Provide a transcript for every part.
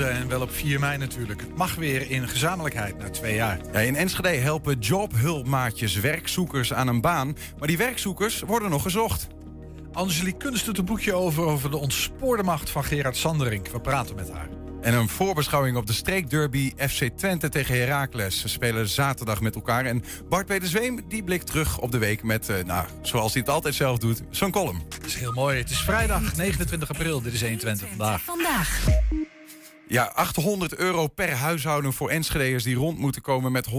en wel op 4 mei natuurlijk. Het mag weer in gezamenlijkheid na twee jaar. Ja, in Enschede helpen jobhulpmaatjes werkzoekers aan een baan. Maar die werkzoekers worden nog gezocht. Angelique Kunst doet een boekje over, over de ontspoorde macht van Gerard Sanderink. We praten met haar. En een voorbeschouwing op de streekderby FC Twente tegen Heracles. Ze spelen zaterdag met elkaar. En Bart Peter Zweem die blikt terug op de week met, eh, nou, zoals hij het altijd zelf doet, zo'n column. Dat is heel mooi. Het is vrijdag 29 april. Dit is 120 vandaag. Vandaag. Ja, 800 euro per huishouden voor Enschede'ers die rond moeten komen met 120%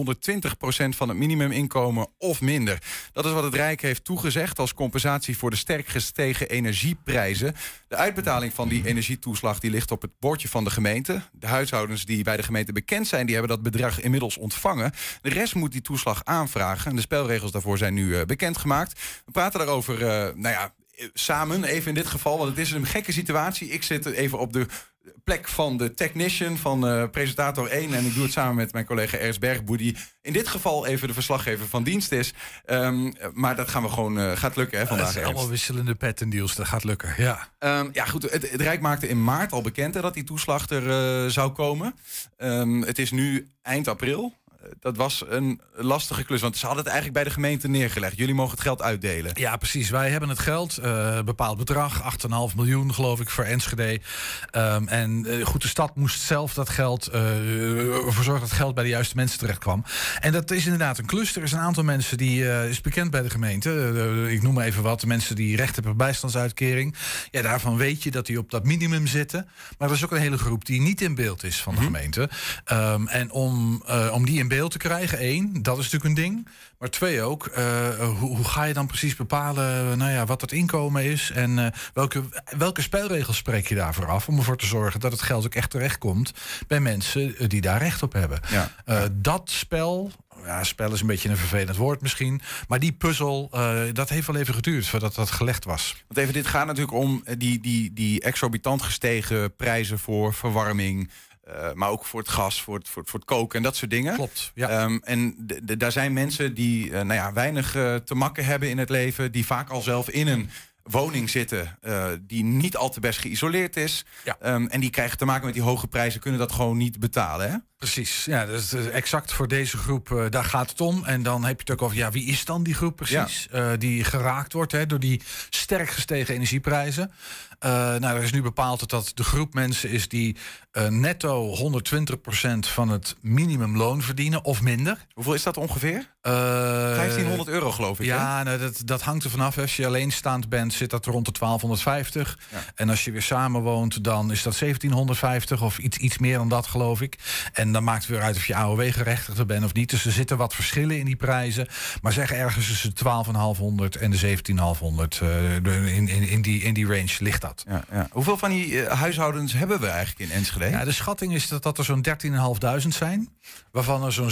van het minimuminkomen of minder. Dat is wat het Rijk heeft toegezegd als compensatie voor de sterk gestegen energieprijzen. De uitbetaling van die energietoeslag die ligt op het bordje van de gemeente. De huishoudens die bij de gemeente bekend zijn, die hebben dat bedrag inmiddels ontvangen. De rest moet die toeslag aanvragen. En de spelregels daarvoor zijn nu uh, bekendgemaakt. We praten daarover, uh, nou ja, samen, even in dit geval, want het is een gekke situatie. Ik zit even op de plek van de technician, van uh, presentator 1. En ik doe het samen met mijn collega Ernst Bergboer, die in dit geval even de verslaggever van dienst is. Um, maar dat gaan we gewoon, uh, gaat lukken hè, vandaag. Het zijn allemaal wisselende pet en deals, dat gaat lukken, ja. Um, ja goed, het, het, Rijk maakte in maart al bekend hè, dat die toeslag er uh, zou komen. Um, het is nu eind april dat was een lastige klus. Want ze hadden het eigenlijk bij de gemeente neergelegd. Jullie mogen het geld uitdelen. Ja, precies. Wij hebben het geld. Uh, bepaald bedrag. 8,5 miljoen geloof ik voor Enschede. Um, en uh, goed, de stad moest zelf dat geld... Uh, ervoor zorgen dat het geld bij de juiste mensen terecht kwam. En dat is inderdaad een klus. Er is een aantal mensen die is bekend bij de gemeente. ik noem maar even wat. Mensen die recht hebben op bijstandsuitkering. Ja, daarvan weet je dat die op dat minimum zitten. Maar er is ook een hele groep die niet in beeld is van de mm -hmm. gemeente. Um, en om, om die in beeld te krijgen, één, dat is natuurlijk een ding. Maar twee ook, uh, hoe, hoe, ga je dan precies bepalen nou ja, wat het inkomen is... en uh, welke, welke spelregels spreek je daarvoor af... om ervoor te zorgen dat het geld ook echt terechtkomt... bij mensen die daar recht op hebben. Ja. Uh, dat spel, ja, spel is een beetje een vervelend woord misschien. Maar die puzzel, uh, dat heeft wel even geduurd voordat dat gelegd was. Want even, dit gaat natuurlijk om die, die, die exorbitant gestegen prijzen voor verwarming. Uh, maar ook voor het gas, voor het, voor, het, voor het koken en dat soort dingen. Klopt. Ja. Um, en daar zijn mensen die uh, nou ja, weinig uh, te makken hebben in het leven, die vaak al zelf in een woning zitten die niet al te best geïsoleerd is. Ja. Um, en die krijgen te maken met die hoge prijzen, kunnen dat gewoon niet betalen. Hè? Precies, ja, dat is exact voor deze groep, daar gaat het om. En dan heb je het ook over, ja, wie is dan die groep precies? Ja. Die geraakt wordt hè, door die sterk gestegen energieprijzen. Uh, nou, er is nu bepaald dat de groep mensen is die uh, netto 120% van het minimumloon verdienen of minder. Hoeveel is dat ongeveer? Uh, 1500 euro geloof ik. Ja, nou, dat, dat hangt er vanaf. Als je alleenstaand bent, zit dat rond de 1250. Ja. En als je weer samen woont, dan is dat 1750 of iets, iets meer dan dat, geloof ik. En dan maakt het weer uit of je AOW-gerechtigde bent of niet. Dus er zitten wat verschillen in die prijzen. Maar zeg ergens tussen de 12.500 en de 17.500 uh, in, in, in, die, in die range ligt dat. Ja, ja. Hoeveel van die uh, huishoudens hebben we eigenlijk in Enschede? Ja, de schatting is dat, dat er zo'n 13.500 zijn. Waarvan er zo'n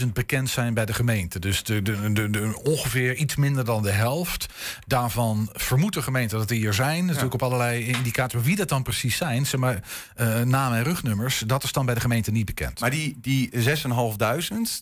7.000 bekend zijn bij de gemeente. Dus de, de, de, de, ongeveer iets minder dan de helft. Daarvan vermoedt de gemeente dat die hier zijn. Ja. Natuurlijk op allerlei indicatoren. Wie dat dan precies zijn, zeg maar, uh, namen en rugnummers, dat is dan bij de gemeente niet bekend. Maar die, die 6.500,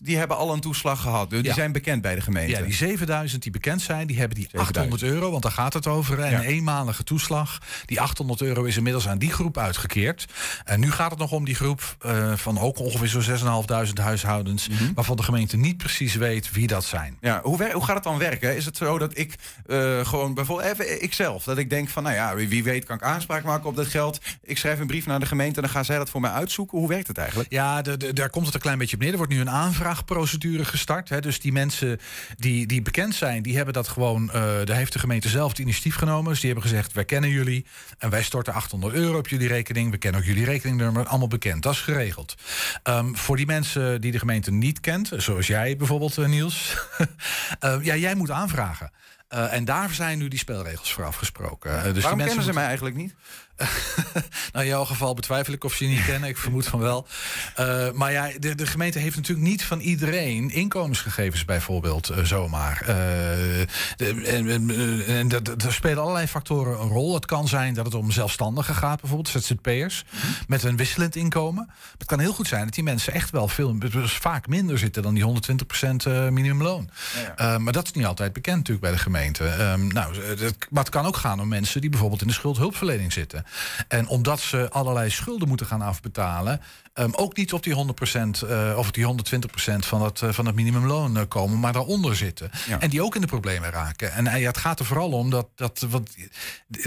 die hebben al een toeslag gehad. Dus die zijn bekend bij de gemeente. Ja, die 7.000 die bekend zijn, die hebben die 800 euro, want daar gaat het over. En een eenmalige toeslag. Die 800 euro is inmiddels aan die groep uitgekeerd. En nu gaat het nog om die groep uh, van ook ongeveer zo'n 6.500 huishoudens... Mm -hmm. waarvan de gemeente niet precies weet wie dat zijn. Ja, hoe, hoe gaat het dan werken? Is het zo dat ik uh, gewoon bijvoorbeeld even ikzelf... dat ik denk van, nou ja, wie, wie weet kan ik aanspraak maken op dat geld. Ik schrijf een brief naar de gemeente en dan gaan zij dat voor mij uitzoeken. Hoe werkt het eigenlijk? Ja, de, de, daar komt het een klein beetje op neer. Er wordt nu een aanvraagprocedure gestart. Hè. Dus die mensen die, die bekend zijn, die hebben dat gewoon... Uh, daar heeft de gemeente zelf het initiatief genomen. Dus die hebben gezegd, wij kennen jullie jullie. En wij storten 800 euro op jullie rekening. We kennen ook jullie rekeningnummer, allemaal bekend. Dat is geregeld. Ehm, voor die mensen die de gemeente niet kent, zoals jij bijvoorbeeld, eh, Niels. uh, ja, jij moet aanvragen. Uh, en daar zijn nu die spelregels voor afgesproken. Uh, dus Waarom die mensen kennen ze moeten- mij eigenlijk niet? nou, in jouw geval betwijfel ik of ze je niet kennen. Ik vermoed van wel. Uh, maar ja, de, de gemeente heeft natuurlijk niet van iedereen inkomensgegevens bijvoorbeeld uh, zomaar. Uh, de, en dat- er spelen allerlei factoren een rol. Het kan zijn dat het om zelfstandigen gaat, bijvoorbeeld ZZP'ers, met een wisselend inkomen. Het kan heel goed zijn dat die mensen echt wel veel, dus vaak minder zitten dan die 120% uh, minimumloon. Maar dat is niet altijd bekend natuurlijk bij de gemeente. Um, nou, het, maar het kan ook gaan om mensen die bijvoorbeeld in de schuldhulpverlening zitten. En omdat ze allerlei schulden moeten gaan afbetalen, um, ook niet op die 100% uh, of die 120% van het, uh, van het minimumloon uh, komen, maar daaronder zitten. Ja. En die ook in de problemen raken. En ja, het gaat er vooral om dat, dat want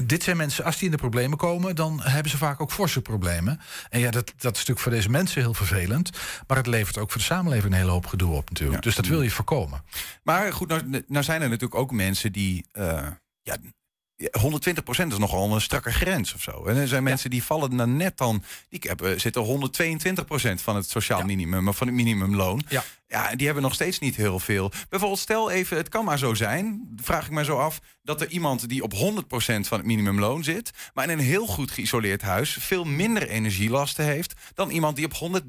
dit zijn mensen, als die in de problemen komen, dan hebben ze vaak ook forse problemen. En ja, dat, dat is natuurlijk voor deze mensen heel vervelend. Maar het levert ook voor de samenleving een hele hoop gedoe op natuurlijk. Ja. Dus dat wil je voorkomen. Maar goed, nou, nou zijn er natuurlijk ook mensen die. Ja, 120% is nogal een strakke grens of zo. En er zijn mensen die vallen dan net dan. Die hebben, zitten 122% van het sociaal Ja. minimum, of van het minimumloon. Ja. Ja, die hebben nog steeds niet heel veel. Bijvoorbeeld, stel even, het kan maar zo zijn, vraag ik me zo af, dat er iemand die op 100% van het minimumloon zit, maar in een heel goed geïsoleerd huis veel minder energielasten heeft dan iemand die op 130%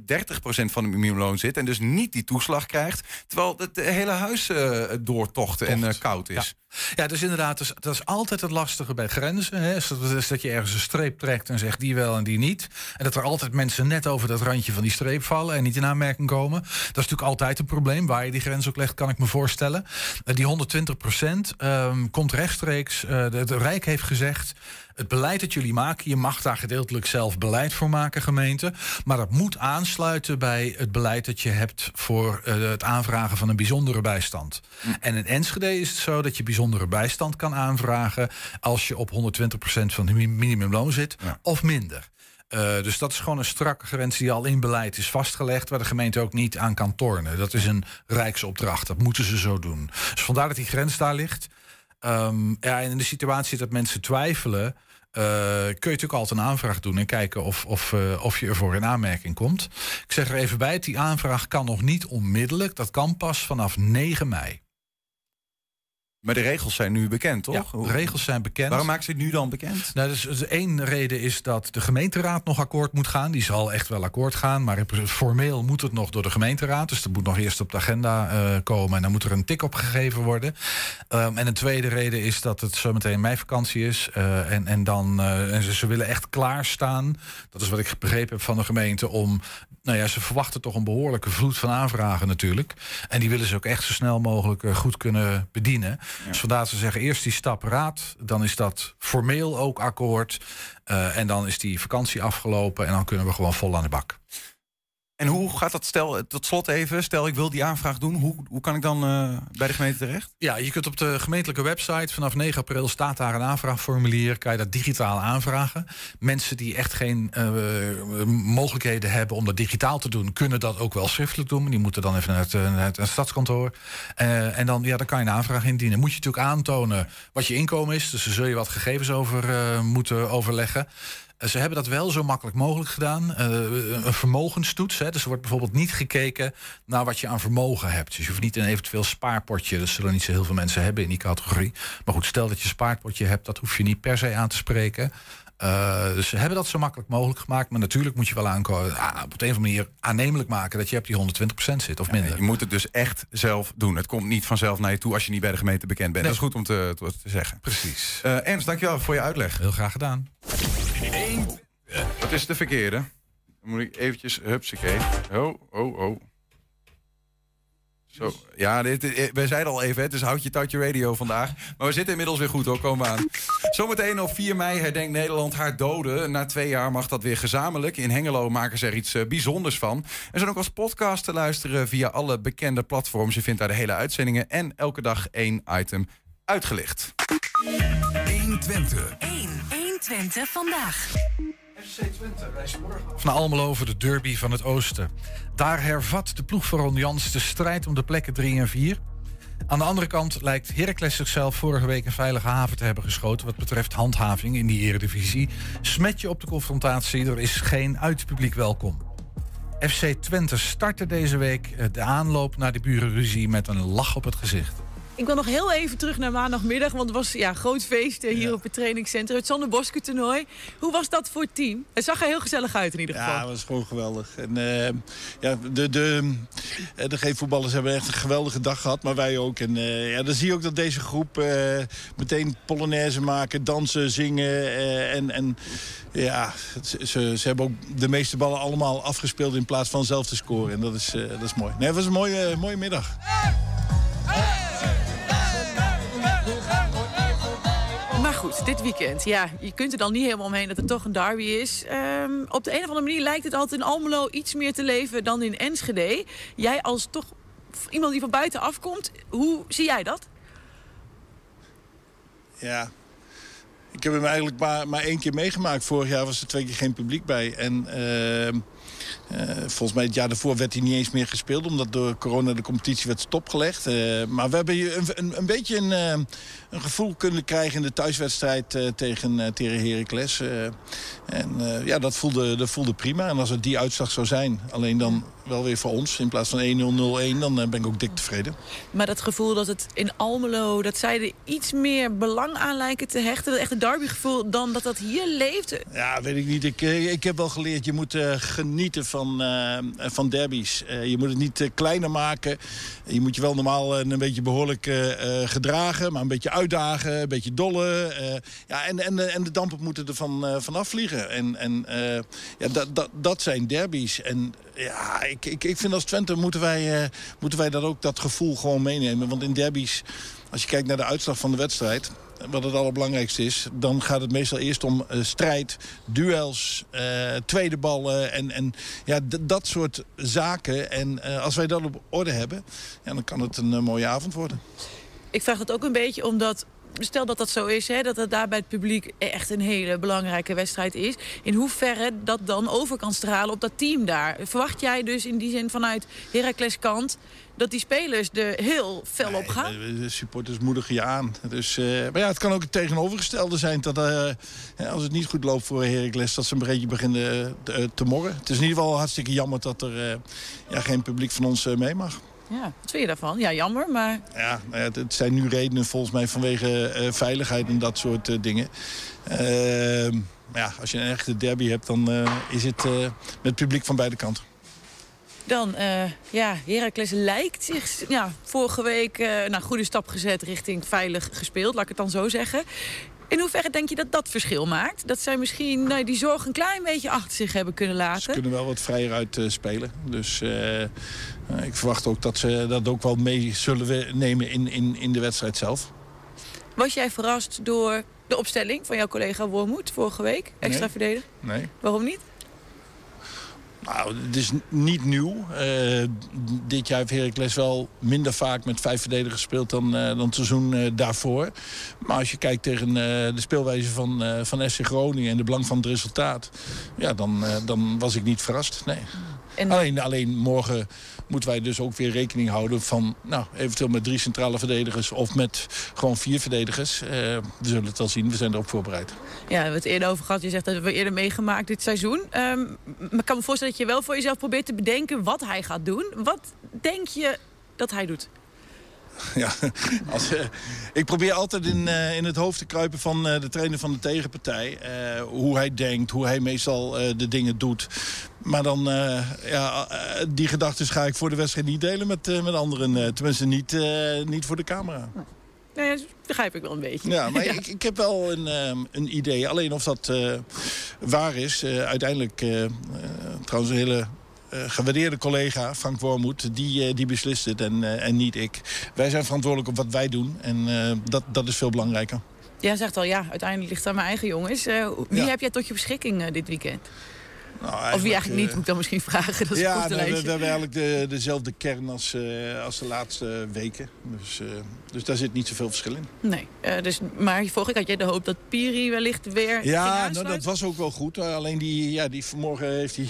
van het minimumloon zit en dus niet die toeslag krijgt, terwijl het hele huis uh, doortocht en uh, koud is. Ja. Ja, dus inderdaad, dus, dat is altijd het lastige bij grenzen. Hè? Dus dat, is dat je ergens een streep trekt en zegt die wel en die niet. En dat er altijd mensen net over dat randje van die streep vallen en niet in aanmerking komen. Dat is natuurlijk altijd een probleem. Waar je die grens ook legt, kan ik me voorstellen. Uh, die 120 procent um, komt rechtstreeks. Uh, de, de Rijk heeft gezegd. Het beleid dat jullie maken, je mag daar gedeeltelijk zelf beleid voor maken, gemeente. Maar dat moet aansluiten bij het beleid dat je hebt voor uh, het aanvragen van een bijzondere bijstand. Mm. En in Enschede is het zo dat je bijzondere bijstand kan aanvragen als je op 120% van het minimumloon zit ja. of minder. Uh, dus dat is gewoon een strakke grens die al in beleid is vastgelegd, waar de gemeente ook niet aan kan tornen. Dat is een rijksopdracht, dat moeten ze zo doen. Dus vandaar dat die grens daar ligt. Um, ja, en in de situatie dat mensen twijfelen, Uh, kun je natuurlijk altijd een aanvraag doen en kijken of, of, uh, of je ervoor in aanmerking komt. Ik zeg er even bij, die aanvraag kan nog niet onmiddellijk. Dat kan pas vanaf 9 mei. Maar de regels zijn nu bekend, toch? Ja, de regels zijn bekend. Waarom maakt ze het nu dan bekend? Nou, dus, dus één reden is dat de gemeenteraad nog akkoord moet gaan. Die zal echt wel akkoord gaan, maar formeel moet het nog door de gemeenteraad. Dus dat moet nog eerst op de agenda uh, komen en dan moet er een tik op gegeven worden. Um, en een tweede reden is dat het zometeen meivakantie is. Uh, en, en, dan, uh, en ze, ze willen echt klaarstaan. Dat is wat ik begrepen heb van de gemeente om nou ja, ze verwachten toch een behoorlijke vloed van aanvragen natuurlijk. En die willen ze ook echt zo snel mogelijk goed kunnen bedienen. Ja. Dus ze zeggen eerst die stap raad. Dan is dat formeel ook akkoord. Uh, en dan is die vakantie afgelopen. En dan kunnen we gewoon vol aan de bak. En hoe gaat dat, stel, tot slot even, stel ik wil die aanvraag doen, hoe, hoe kan ik dan uh, bij de gemeente terecht? Ja, je kunt op de gemeentelijke website, vanaf 9 april staat daar een aanvraagformulier, kan je dat digitaal aanvragen. Mensen die echt geen uh, mogelijkheden hebben om dat digitaal te doen, kunnen dat ook wel schriftelijk doen. Die moeten dan even naar het, het stadskantoor. En dan, ja, dan kan je een aanvraag indienen. Moet je natuurlijk aantonen wat je inkomen is, dus daar zul je wat gegevens over moeten overleggen. Ze hebben dat wel zo makkelijk mogelijk gedaan. Uh, een vermogenstoets. Hè. Dus er wordt bijvoorbeeld niet gekeken naar wat je aan vermogen hebt. Dus je hoeft niet een eventueel spaarpotje. Dat zullen niet zo heel veel mensen hebben in die categorie. Maar goed, stel dat je een spaarpotje hebt, dat hoef je niet per se aan te spreken. Uh, dus ze hebben dat zo makkelijk mogelijk gemaakt. Maar natuurlijk moet je wel aankomen, ah, op een of andere manier aannemelijk maken dat je op die 120% zit of minder. Je moet het dus echt zelf doen. Het komt niet vanzelf naar je toe als je niet bij de gemeente bekend bent. Nee. Dat is goed om te, te, te zeggen. Precies. Uh, Ernst, dankjewel voor je uitleg. Heel graag gedaan. Wat is de verkeerde? Dan moet ik eventjes, hupsakee. Oh, oh, oh. Zo, ja, dit, we zeiden al even, het is houtje touwtje radio vandaag. Maar we zitten inmiddels weer goed hoor, komen we aan. Zometeen op 4 mei herdenkt Nederland haar doden. Na twee jaar mag dat weer gezamenlijk. In Hengelo maken ze er iets uh, bijzonders van. Er zijn ook als podcast te luisteren via alle bekende platforms. Je vindt daar de hele uitzendingen en elke dag één item uitgelicht. 120. 1, 120 vandaag. FC Twente reist morgen af naar Almelo over de derby van het Oosten. Daar hervat de ploeg van Ron Jans de strijd om de plekken 3 en 4. Aan de andere kant lijkt Heracles zichzelf vorige week een veilige haven te hebben geschoten wat betreft handhaving in die eredivisie. Smet je op de confrontatie, er is geen uitpubliek welkom. FC Twente startte deze week eh, de aanloop naar de burenruzie met een lach op het gezicht. Ik wil nog heel even terug naar maandagmiddag, want het was ja, groot feest eh, hier op het trainingscentrum. Het Sander Boske toernooi. Hoe was dat voor het team? Het zag er heel gezellig uit in ieder geval. Ja, het was gewoon geweldig. En, eh, ja, de, de, eh, de G-voetballers hebben echt een geweldige dag gehad, maar wij ook. En eh, ja, dan zie je ook dat deze groep eh, meteen polonaise maken, dansen, zingen. eh, en, en ja, ze, ze, ze hebben ook de meeste ballen allemaal afgespeeld in plaats van zelf te scoren. En dat is, eh, dat is mooi. Nee, het was een mooie, mooie middag. Maar goed, dit weekend. Ja, je kunt er dan niet helemaal omheen dat het toch een derby is. Ehm, op de een of andere manier lijkt het altijd in Almelo iets meer te leven dan in Enschede. Jij als toch iemand die van buiten afkomt, hoe zie jij dat? Ja. Ik heb hem eigenlijk maar, maar één keer meegemaakt. Vorig jaar was er twee keer geen publiek bij. En ehm, eh, volgens mij het jaar daarvoor werd hij niet eens meer gespeeld... omdat door corona de competitie werd stopgelegd. Eh, maar we hebben een, een, een beetje een, eh, een gevoel kunnen krijgen... in de thuiswedstrijd eh, tegen, tegen Heracles. En ja, dat voelde, dat voelde prima. En als het die uitslag zou zijn, alleen dan wel weer voor ons... in plaats van 1-0-0-1, dan ben ik ook dik tevreden. Maar dat gevoel dat het in Almelo, dat zij er iets meer belang aan lijken te hechten... dat echt een derbygevoel, dan dat dat hier leeft... Ja, weet ik niet. Ik, ik heb wel geleerd, je moet genieten van, eh, van derbies. Eh, je moet het niet eh, kleiner maken. Je moet je wel normaal een beetje behoorlijk eh, eh, gedragen... maar een beetje uitdagen, een beetje dollen. ja, en, en, en de dampen moeten er van, van afvliegen. En, en ja, dat, dat, dat zijn derbies. En ja, ik, ik, ik vind als Twente moeten wij, moeten wij dat ook dat gevoel gewoon meenemen. Want in derbies, als je kijkt naar de uitslag van de wedstrijd wat het allerbelangrijkste is... dan gaat het meestal eerst om eh, strijd, duels, eh, tweede ballen... en, en ja, dat soort zaken. En eh, als wij dat op orde hebben, ja, dan kan het een mooie avond worden. Ik vraag dat ook een beetje omdat... Stel dat dat zo is, hè, dat het daar bij het publiek echt een hele belangrijke wedstrijd is. In hoeverre dat dan over kan stralen op dat team daar. Verwacht jij dus in die zin vanuit Heracles kant dat die spelers er heel fel op gaan? De supporters moedigen je aan. Dus, eh, maar ja, het kan ook het tegenovergestelde zijn. Dat eh, als het niet goed loopt voor Heracles, dat ze een beetje beginnen eh, te, te morren. Het is in ieder geval hartstikke jammer dat er ja, geen publiek van ons mee mag. Ja, wat vind je daarvan? Ja, jammer, maar Ja, nou ja, het- het zijn nu redenen volgens mij vanwege veiligheid en dat soort dingen. Ehm, maar ja, als je een echte derby hebt, dan is het met publiek van beide kanten. Dan, eh, ja, Heracles lijkt zich ja, vorige week eh nou, goede stap gezet richting veilig gespeeld, laat ik het dan zo zeggen. In hoeverre denk je dat dat verschil maakt? Dat zij misschien nou, die zorg een klein beetje achter zich hebben kunnen Ze laten? kunnen wel wat vrijer uit eh, spelen. Dus ik verwacht ook dat ze dat ook wel mee zullen nemen in, in, in de wedstrijd zelf. Was jij verrast door de opstelling van jouw collega Wormoed vorige week? Extra Nee. verdediger? Nee. Waarom niet? Nou, het is niet nieuw. Eh, dit jaar heeft Heracles wel minder vaak met vijf verdedigers gespeeld dan, eh, dan het seizoen eh, daarvoor. Maar als je kijkt tegen de speelwijze van, van SC Groningen en de belang van het resultaat... Ja, dan, dan was ik niet verrast, nee. En Alleen, alleen morgen moeten wij dus ook weer rekening houden van... nou, eventueel met drie centrale verdedigers of met gewoon vier verdedigers. Eh, we zullen het wel zien, we zijn erop voorbereid. ja, we hebben het eerder over gehad. Je zegt dat we eerder meegemaakt dit seizoen. Ehm, maar ik kan me voorstellen dat je wel voor jezelf probeert te bedenken wat hij gaat doen. Wat denk je dat hij doet? Ja, als, eh, ik probeer altijd in, eh, in het hoofd te kruipen van eh, de trainer van de tegenpartij. hoe hij denkt, hoe hij meestal de dingen doet. Maar dan, ja, die gedachten ga ik voor de wedstrijd niet delen met, met anderen. tenminste, niet, niet voor de camera. Nee, dat begrijp ik wel een beetje. Ja, maar Ik, ik heb wel een, ehm, een idee. Alleen of dat waar is. uiteindelijk, trouwens een hele gewaardeerde collega, Frank Wormoed, die, eh, die beslist het en, eh, en niet ik. Wij zijn verantwoordelijk op wat wij doen en eh, dat, dat is veel belangrijker. Jij zegt al, ja, uiteindelijk ligt het aan mijn eigen jongens. Eh, wie Ja. heb jij tot je beschikking eh, dit weekend? Nou, Of wie eigenlijk niet, eh, moet ik dan misschien vragen. Dat is ja, korte nou, we, we hebben eigenlijk de, dezelfde kern als, eh, als de laatste weken. Dus, eh, dus daar zit niet zoveel verschil in. Nee, dus, maar vorige week had jij de hoop dat Piri wellicht weer Ja, nou, dat was ook wel goed. Alleen die, ja, die vanmorgen heeft hij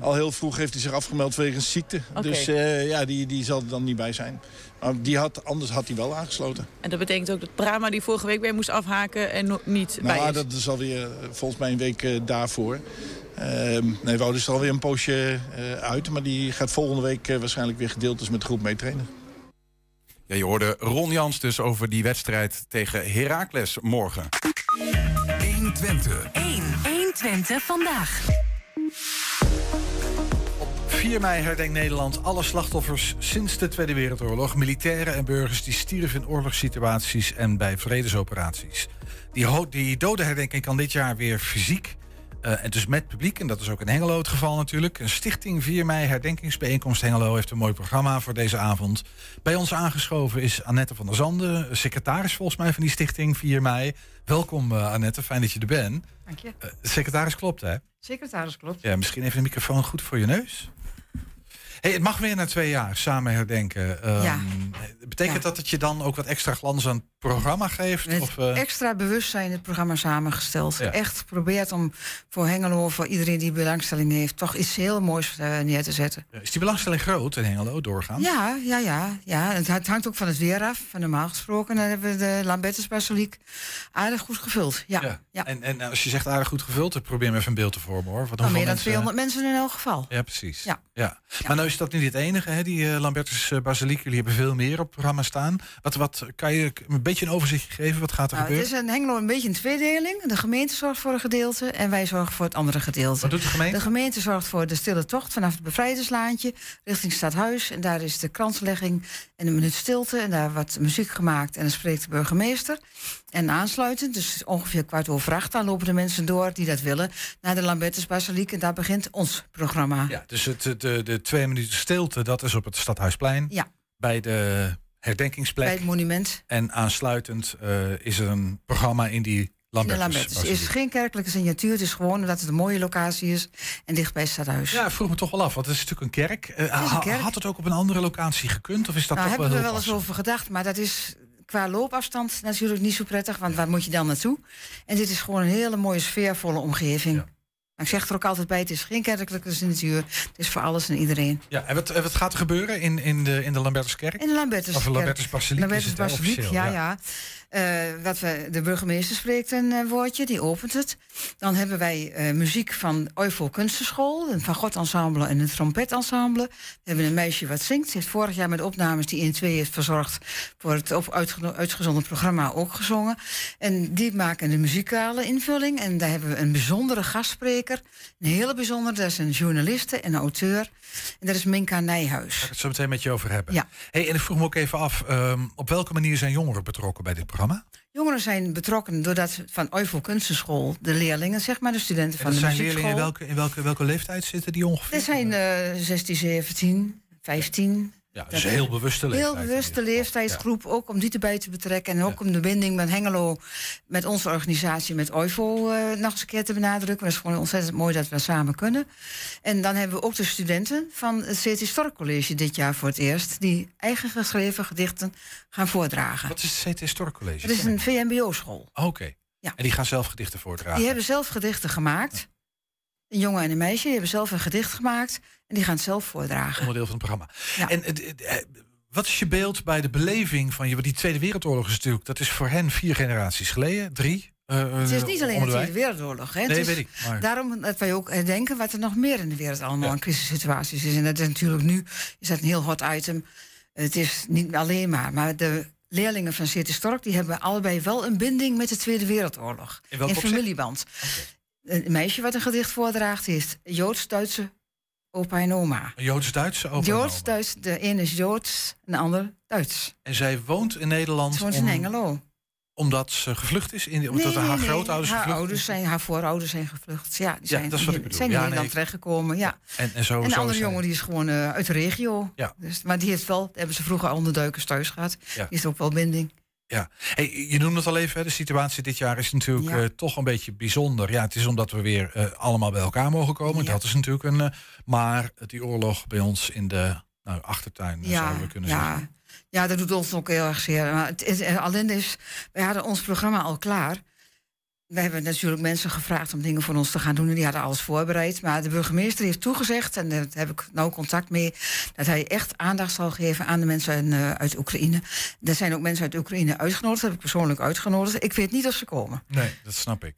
al heel vroeg heeft hij zich afgemeld wegens ziekte. Dus ja, die, die zal er dan niet bij zijn. Maar die had, anders had hij wel aangesloten. En dat betekent ook dat Prama die vorige week weer moest afhaken en niet bij Nou, is. dat is alweer eh, volgens mij een week eh, daarvoor. Ehm nee, Wout is er alweer een poosje eh, uit. Maar die gaat volgende week waarschijnlijk weer gedeeld dus met de groep meetrainen. Ja, je hoorde Ron Jans dus over die wedstrijd tegen Heracles morgen. 120. 1. 120 vandaag. 4 mei herdenkt Nederland alle slachtoffers sinds de Tweede Wereldoorlog. Militairen en burgers die stierven in oorlogssituaties en bij vredesoperaties. Die, die dodenherdenking kan dit jaar weer fysiek. eh, en dus met publiek, en dat is ook in Hengelo het geval natuurlijk. Een stichting 4 mei herdenkingsbijeenkomst Hengelo heeft een mooi programma voor deze avond. Bij ons aangeschoven is Annette van der Zanden, secretaris volgens mij van die stichting 4 mei. Welkom eh, Annette, fijn dat je er bent. Dank je. Eh, secretaris klopt hè? Secretaris klopt. Ja, misschien even de microfoon goed voor je neus. Hey, het mag weer na twee jaar samen herdenken. Ehm, Ja. Betekent Ja. dat dat je dan ook wat extra glans aan het programma geeft? Met Of, eh, extra bewustzijn het programma samengesteld. Ja. Echt geprobeerd om voor Hengelo, voor iedereen die belangstelling heeft, toch iets heel moois eh, neer te zetten. is die belangstelling groot in Hengelo doorgaan? Ja, ja, ja. ja. Het hangt ook van het weer af. Van normaal gesproken dan hebben we de Lambertus Basiliek aardig goed gevuld. Ja, ja. En, en als je zegt aardig goed gevuld, dan probeer me even een beeld te vormen hoor. Wat Nou, hoeveel meer dan mensen- 200 mensen in elk geval. Ja, precies. Ja. Ja. Maar nou is dat niet het enige, hè, die eh, Lambertus eh, Basiliek. Jullie hebben veel meer op het programma staan. Wat, wat kan je een beetje een overzichtje geven? Wat gaat er Nou, het gebeuren? is in Hengelo een beetje een tweedeling. De gemeente zorgt voor een gedeelte en wij zorgen voor het andere gedeelte. Wat doet de gemeente? De gemeente zorgt voor de stille tocht vanaf het bevrijderslaantje richting Stadhuis. En daar is de kranslegging en een minuut stilte. En daar wordt muziek gemaakt en dan spreekt de burgemeester. En aansluitend, dus ongeveer kwart over acht, dan lopen de mensen door die dat willen naar de Lambertus Basiliek. En daar begint ons programma. Ja, dus het, de, de twee minuten stilte, dat is op het Stadhuisplein. Ja. Bij de herdenkingsplek. Bij het monument. En aansluitend eh, is er een programma in die Lambertus. Het is geen kerkelijke signatuur, het is gewoon omdat het een mooie locatie is en dicht bij het Stadhuis. Ja, vroeg me toch wel af, want het is natuurlijk een kerk. Eh, is een ha- kerk. Had het ook op een andere locatie gekund? Of is dat nou, toch hebben wel we heel wel eens over gedacht, maar dat is qua loopafstand natuurlijk niet zo prettig, want waar moet je dan naartoe? En dit is gewoon een hele mooie sfeervolle omgeving. Ik zeg er ook altijd bij, het is geen kerkelijke signatuur, het is voor alles en iedereen. Ja, en wat, wat gaat er gebeuren in, in, de, in de Lambertuskerk? In de Lambertus. Of de Lambertus Basiliek Lambertus Basiliek, ja. ja. Eh, wat we, de burgemeester spreekt een eh, woordje, die opent het. Dan hebben wij eh, muziek van Oivo Kunstenschool, een Van God ensemble en een trompetensemble. We hebben een meisje wat zingt. Ze heeft vorig jaar met opnames die in twee heeft verzorgd voor het op uitgezonden programma ook gezongen. En die maken een muzikale invulling. En daar hebben we een bijzondere gastspreker. Een hele bijzondere, dat is een journaliste en een auteur. En dat is Minka Nijhuis. Ga ik het zo meteen met je over hebben. Ja. Hey, en ik vroeg me ook even af, ehm, op welke manier zijn jongeren betrokken bij dit programma? Jongeren zijn betrokken doordat van Oivo Kunstenschool, de leerlingen, zeg maar, de studenten En van de zijn muziekschool. leerlingen in welke, in welke, welke leeftijd zitten die ongeveer? Dit zijn eh 16, 17, 15. Ja, dus heel bewuste leeftijd. Heel bewuste leeftijdsgroep, ook om die erbij te betrekken. En ook om de binding met Hengelo, met onze organisatie, met OIVO, eh, nog eens een keer te benadrukken. Dat is gewoon ontzettend mooi dat we samen kunnen. En dan hebben we ook de studenten van het CT Stork College dit jaar voor het eerst, die eigen geschreven gedichten gaan voordragen. Wat is het CT Stork College? Het is een VMBO-school. Oké. Ja. En die gaan zelf gedichten voordragen? Die hebben zelf gedichten gemaakt. Een jongen en een meisje die hebben zelf een gedicht gemaakt. En die gaan het zelf voordragen. onderdeel van het programma. Ja. En eh, eh, eh, wat is je beeld bij de beleving van je? Want die Tweede Wereldoorlog is natuurlijk, dat is voor hen vier generaties geleden, drie. Het is niet alleen de. Tweede Wereldoorlog. Hè. Nee, is weet ik. Maar, Daarom dat wij ook denken wat er nog meer in de wereld allemaal Ja. aan crisissituaties is. En dat is natuurlijk nu is dat een heel hot item. Het is niet alleen maar, maar de leerlingen van City Stork... die hebben allebei wel een binding met de Tweede Wereldoorlog. In welk opzicht? familieband. Een meisje wat een gedicht voordraagt heeft Joods-Duitse opa en oma. een Joods-Duitse opa en oma. Joods-Duits, de ene is Joods de ander Duits. En zij woont in Nederland Ze woont in om- Hengelo. omdat ze gevlucht is? In, omdat haar grootouders haar gevlucht ouders zijn, haar voorouders zijn gevlucht. Ja, die Ja, zijn, dat is wat ik bedoel. zijn in Ja, Nederland nee. terechtgekomen. Ja. En, en zo, En zo andere is jongen die is gewoon eh, uit de regio. Ja. Dus, maar die heeft wel, hebben ze vroeger onderduikers thuis gehad. Ja. Die heeft ook wel binding. Ja, hey, je noemde het al even, hè, de situatie dit jaar is natuurlijk Ja. eh, toch een beetje bijzonder. Ja, het is omdat we weer eh, allemaal bij elkaar mogen komen. Ja. Dat is natuurlijk een. eh, maar die oorlog bij ons in de nou, achtertuin, zouden we kunnen ja. zeggen. Ja, dat doet ons ook heel erg zeer. Maar het, is- alleen is, wij hadden ons programma al klaar. We hebben natuurlijk mensen gevraagd om dingen voor ons te gaan doen. En die hadden alles voorbereid. Maar de burgemeester heeft toegezegd, en daar heb ik nou contact mee, dat hij echt aandacht zal geven aan de mensen uit, eh, uit Oekraïne. Er zijn ook mensen uit Oekraïne uitgenodigd, dat heb ik persoonlijk uitgenodigd. Ik weet niet of ze komen. Nee, dat snap ik.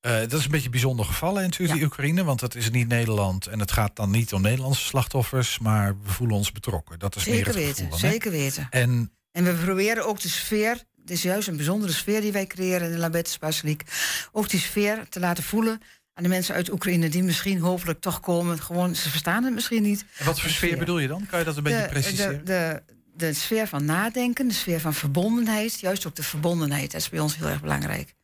Eh, dat is een beetje bijzonder gevallen in natuurlijk, Ja. die Oekraïne. Want dat is niet Nederland. En het gaat dan niet om Nederlandse slachtoffers. Maar we voelen ons betrokken. Dat is meer Zeker het weten, dan, zeker weten. En En we proberen ook de sfeer, het is juist een bijzondere sfeer die wij creëren in de Lambertus Basiliek, ook die sfeer te laten voelen aan de mensen uit Oekraïne die misschien hopelijk toch komen. Gewoon, ze verstaan het misschien niet. wat voor sfeer sfeer. bedoel je dan? Kan je dat een beetje preciseren? de, de, de sfeer van nadenken, de sfeer van verbondenheid, juist ook de verbondenheid, dat is bij ons heel erg belangrijk.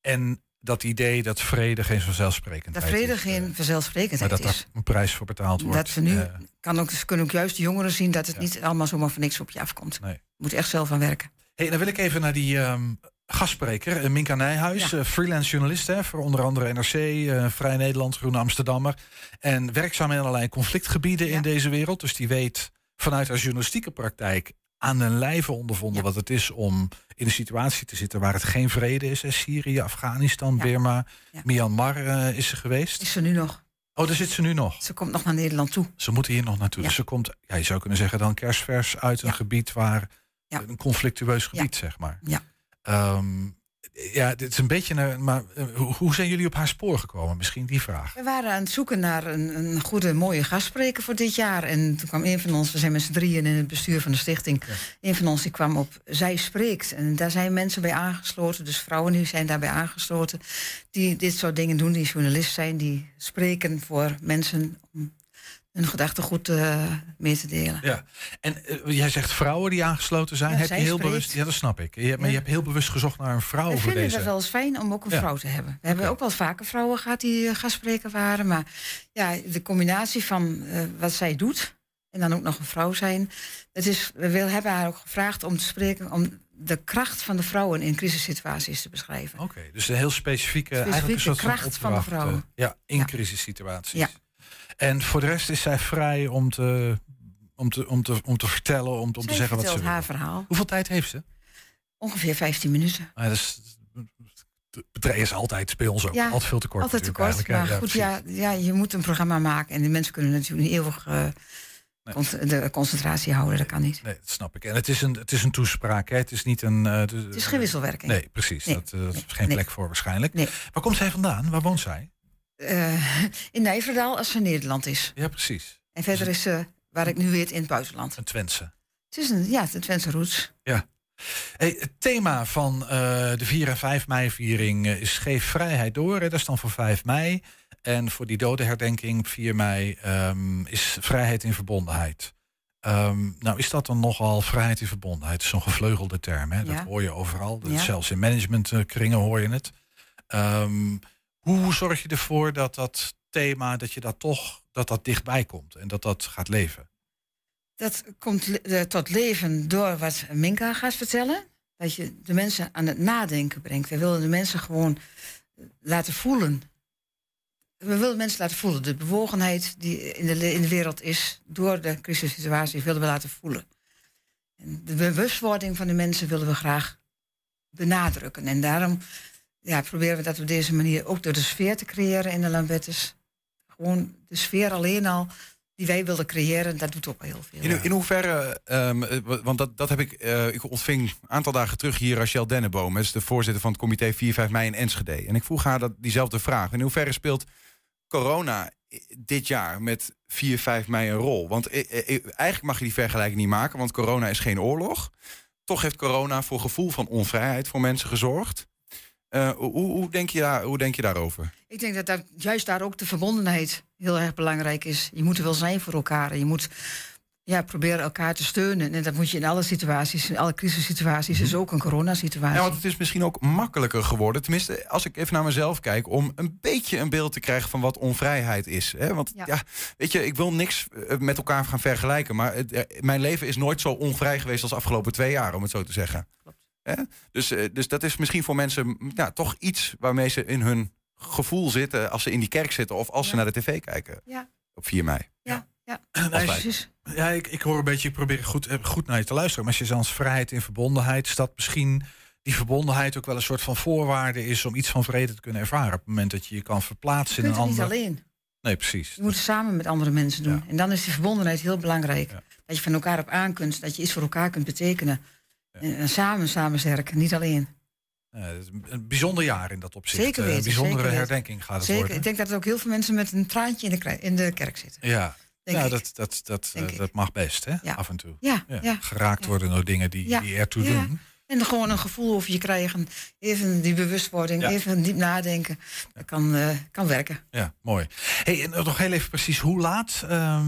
En dat idee dat vrede geen vanzelfsprekendheid Dat vrede is. geen eh, maar vanzelfsprekendheid dat is. daar een prijs voor betaald wordt. Dat we nu, eh, kan ook, ze kunnen ook juist de jongeren zien dat het Ja. niet allemaal zomaar voor niks op je afkomt. Nee. Je moet echt zelf aan werken. Hey, dan wil ik even naar die ehm, gastspreker, eh, Minka Nijhuis, Ja. eh, freelance journalist hè, voor onder andere NRC, eh, Vrij Nederland, Groene Amsterdammer. En werkzaam in allerlei conflictgebieden Ja. in deze wereld. Dus die weet vanuit haar journalistieke praktijk aan den lijve ondervonden Ja. wat het is om in een situatie te zitten waar het geen vrede is. Hè. Syrië, Afghanistan, Ja. Myanmar is ze geweest. Is er nu nog? Oh, daar zit ze nu nog. Ze komt nog naar Nederland toe. Ze moeten hier nog naartoe. Dus ze komt, ja, je zou kunnen zeggen, dan kerstvers uit een gebied waar Ja. een conflictueus gebied, zeg maar. Ja. Ehm, ja, dit is een beetje. Maar eh, hoe, zijn jullie op haar spoor gekomen? Misschien die vraag. We waren aan het zoeken naar een, een goede, mooie gastspreker voor dit jaar. En toen kwam een van ons, we zijn met z'n drieën in het bestuur van de stichting. Een van ons die kwam op Zij Spreekt. En daar zijn mensen bij aangesloten, dus vrouwen die zijn daarbij aangesloten. Die dit soort dingen doen, die journalist zijn, die spreken voor mensen om hun gedachtegoed eh mee te delen. Ja. En eh, jij zegt vrouwen die aangesloten zijn. Ja, heb je heel spreekt. bewust. Ja, dat snap ik. Je, hebt- maar je hebt heel bewust gezocht naar een vrouw We voor deze. het wel eens fijn om ook een Ja. vrouw te hebben. We hebben ook wel vaker vrouwen gehad die eh, gastspreker waren. Maar ja, de combinatie van wat zij doet en dan ook nog een vrouw zijn. Het is, we wil- hebben haar ook gevraagd om te spreken om de kracht van de vrouwen in crisissituaties te beschrijven. Oké, dus een heel specifieke, eigenlijk een soort kracht van de opdracht, vrouw. eh, ja, in crisissituaties. Ja. En voor de rest is zij vrij om te, om te, om te, om te vertellen, om, om te zeggen wat ze wil. haar verhaal. Hoeveel tijd heeft ze? Ongeveer 15 minuten. Ah, dat is, het bedrijf is altijd bij ons ook Ja, altijd veel te kort. Altijd te kort. Maar goed, ja, ja, je moet een programma maken. En die mensen kunnen natuurlijk niet eeuwig eh, Nee. de concentratie houden. Dat kan niet. Nee, dat snap ik. En het is een, het is een toespraak, hè? Het is niet een... eh, de- Het is geen wisselwerking. Nee, precies. Nee, Dat, eh, dat is geen plek voor waarschijnlijk. Nee. Waar komt zij vandaan? Waar woont zij? Eh, in Nijverdaal als ze in Nederland is. Ja, precies. En verder is ze, waar ik nu weet, in het buitenland. Een Twentse. Het is een, ja, het is een Twentse roots. Hey, het thema van eh, de 4 en 5 mei viering eh, is Geef vrijheid door. Hè? Dat is dan voor 5 mei. En voor die dodenherdenking op 4 mei ehm, is vrijheid in verbondenheid. Ehm, nou is dat dan nogal vrijheid in verbondenheid? Zo'n gevleugelde term. Hè? Dat Ja. hoor je overal. Dat Ja. Zelfs in managementkringen hoor je het. Ehm, hoe zorg je ervoor dat dat thema, dat je dat toch, dat dat dichtbij komt en dat dat gaat leven? Dat komt eh, tot leven door wat Minka gaat vertellen. Dat je de mensen aan het nadenken brengt. We willen de mensen gewoon eh, laten voelen. We willen mensen laten voelen. De bewogenheid die in de, in de wereld is door de crisissituatie willen we laten voelen. En de bewustwording van de mensen willen we graag benadrukken. En daarom ja, proberen we dat op deze manier ook door de sfeer te creëren in de Lambettes. Gewoon de sfeer alleen al die wij wilden creëren, dat doet ook al heel veel. In, in hoeverre, ehm, eh, wa- want dat, dat heb ik, eh, ik ontving een aantal dagen terug hier Rachel Denneboom, dat is de voorzitter van het comité 4-5 mei in Enschede. En ik vroeg haar dat, diezelfde vraag. In hoeverre speelt corona i- dit jaar met 4-5 mei een rol? Want eh, eh, eh, eigenlijk mag je die vergelijking niet maken, want corona is geen oorlog. Toch heeft corona voor gevoel van onvrijheid voor mensen gezorgd. Eh, hoe, hoe, denk je daar, hoe denk je daarover? Ik denk dat, juist daar ook de verbondenheid heel erg belangrijk is. Je moet er wel zijn voor elkaar. En je moet ja, proberen elkaar te steunen. En dat moet je in alle situaties, in alle crisissituaties, is ook een coronasituatie. Ja, want het is misschien ook makkelijker geworden. Tenminste, als ik even naar mezelf kijk, om een beetje een beeld te krijgen van wat onvrijheid is. Hè? Want ja. Ja. weet je, ik wil niks eh, met elkaar gaan vergelijken. Maar het, eh, mijn leven is nooit zo onvrij geweest als de afgelopen twee jaar, om het zo te zeggen. Klopt. Hè? Dus, eh, dus dat is misschien voor mensen ja, toch iets waarmee ze in hun gevoel zitten als ze in die kerk zitten of als ze naar de tv kijken Ja. op 4 mei. Ja, ja. Precies. Ja, ik, ik hoor een beetje, ik probeer goed, eh, goed naar je te luisteren. Maar als je zelfs vrijheid in verbondenheid, is dat misschien die verbondenheid ook wel een soort van voorwaarde is om iets van vrede te kunnen ervaren. Op het moment dat je je kan Je verplaatsen in kunt een het niet ander. alleen. Nee, precies. Je moet het samen met andere mensen doen. Ja. En dan is die verbondenheid heel belangrijk. Ja. Dat je van elkaar op aan kunt, dat je iets voor elkaar kunt betekenen. En, en samen, samen sterken, niet alleen. Ja, een- bijzonder jaar in dat opzicht. Zeker Eh, weten, Een bijzondere zeker herdenking gaat het Zeker. worden. Ik denk dat er ook heel veel mensen met een traantje in de, in de kerk zitten. Ja, Denk ja ik. dat, dat, dat, Denk eh, ik. dat mag best, hè? Ja. Af en toe. Ja. Geraakt worden door dingen die, die ertoe Ja. doen. En gewoon een gevoel over je krijgen. Even die bewustwording, Ja. even diep nadenken. Dat kan, eh, kan werken. Ja, mooi. Hey, en nog heel even precies, hoe laat? eh,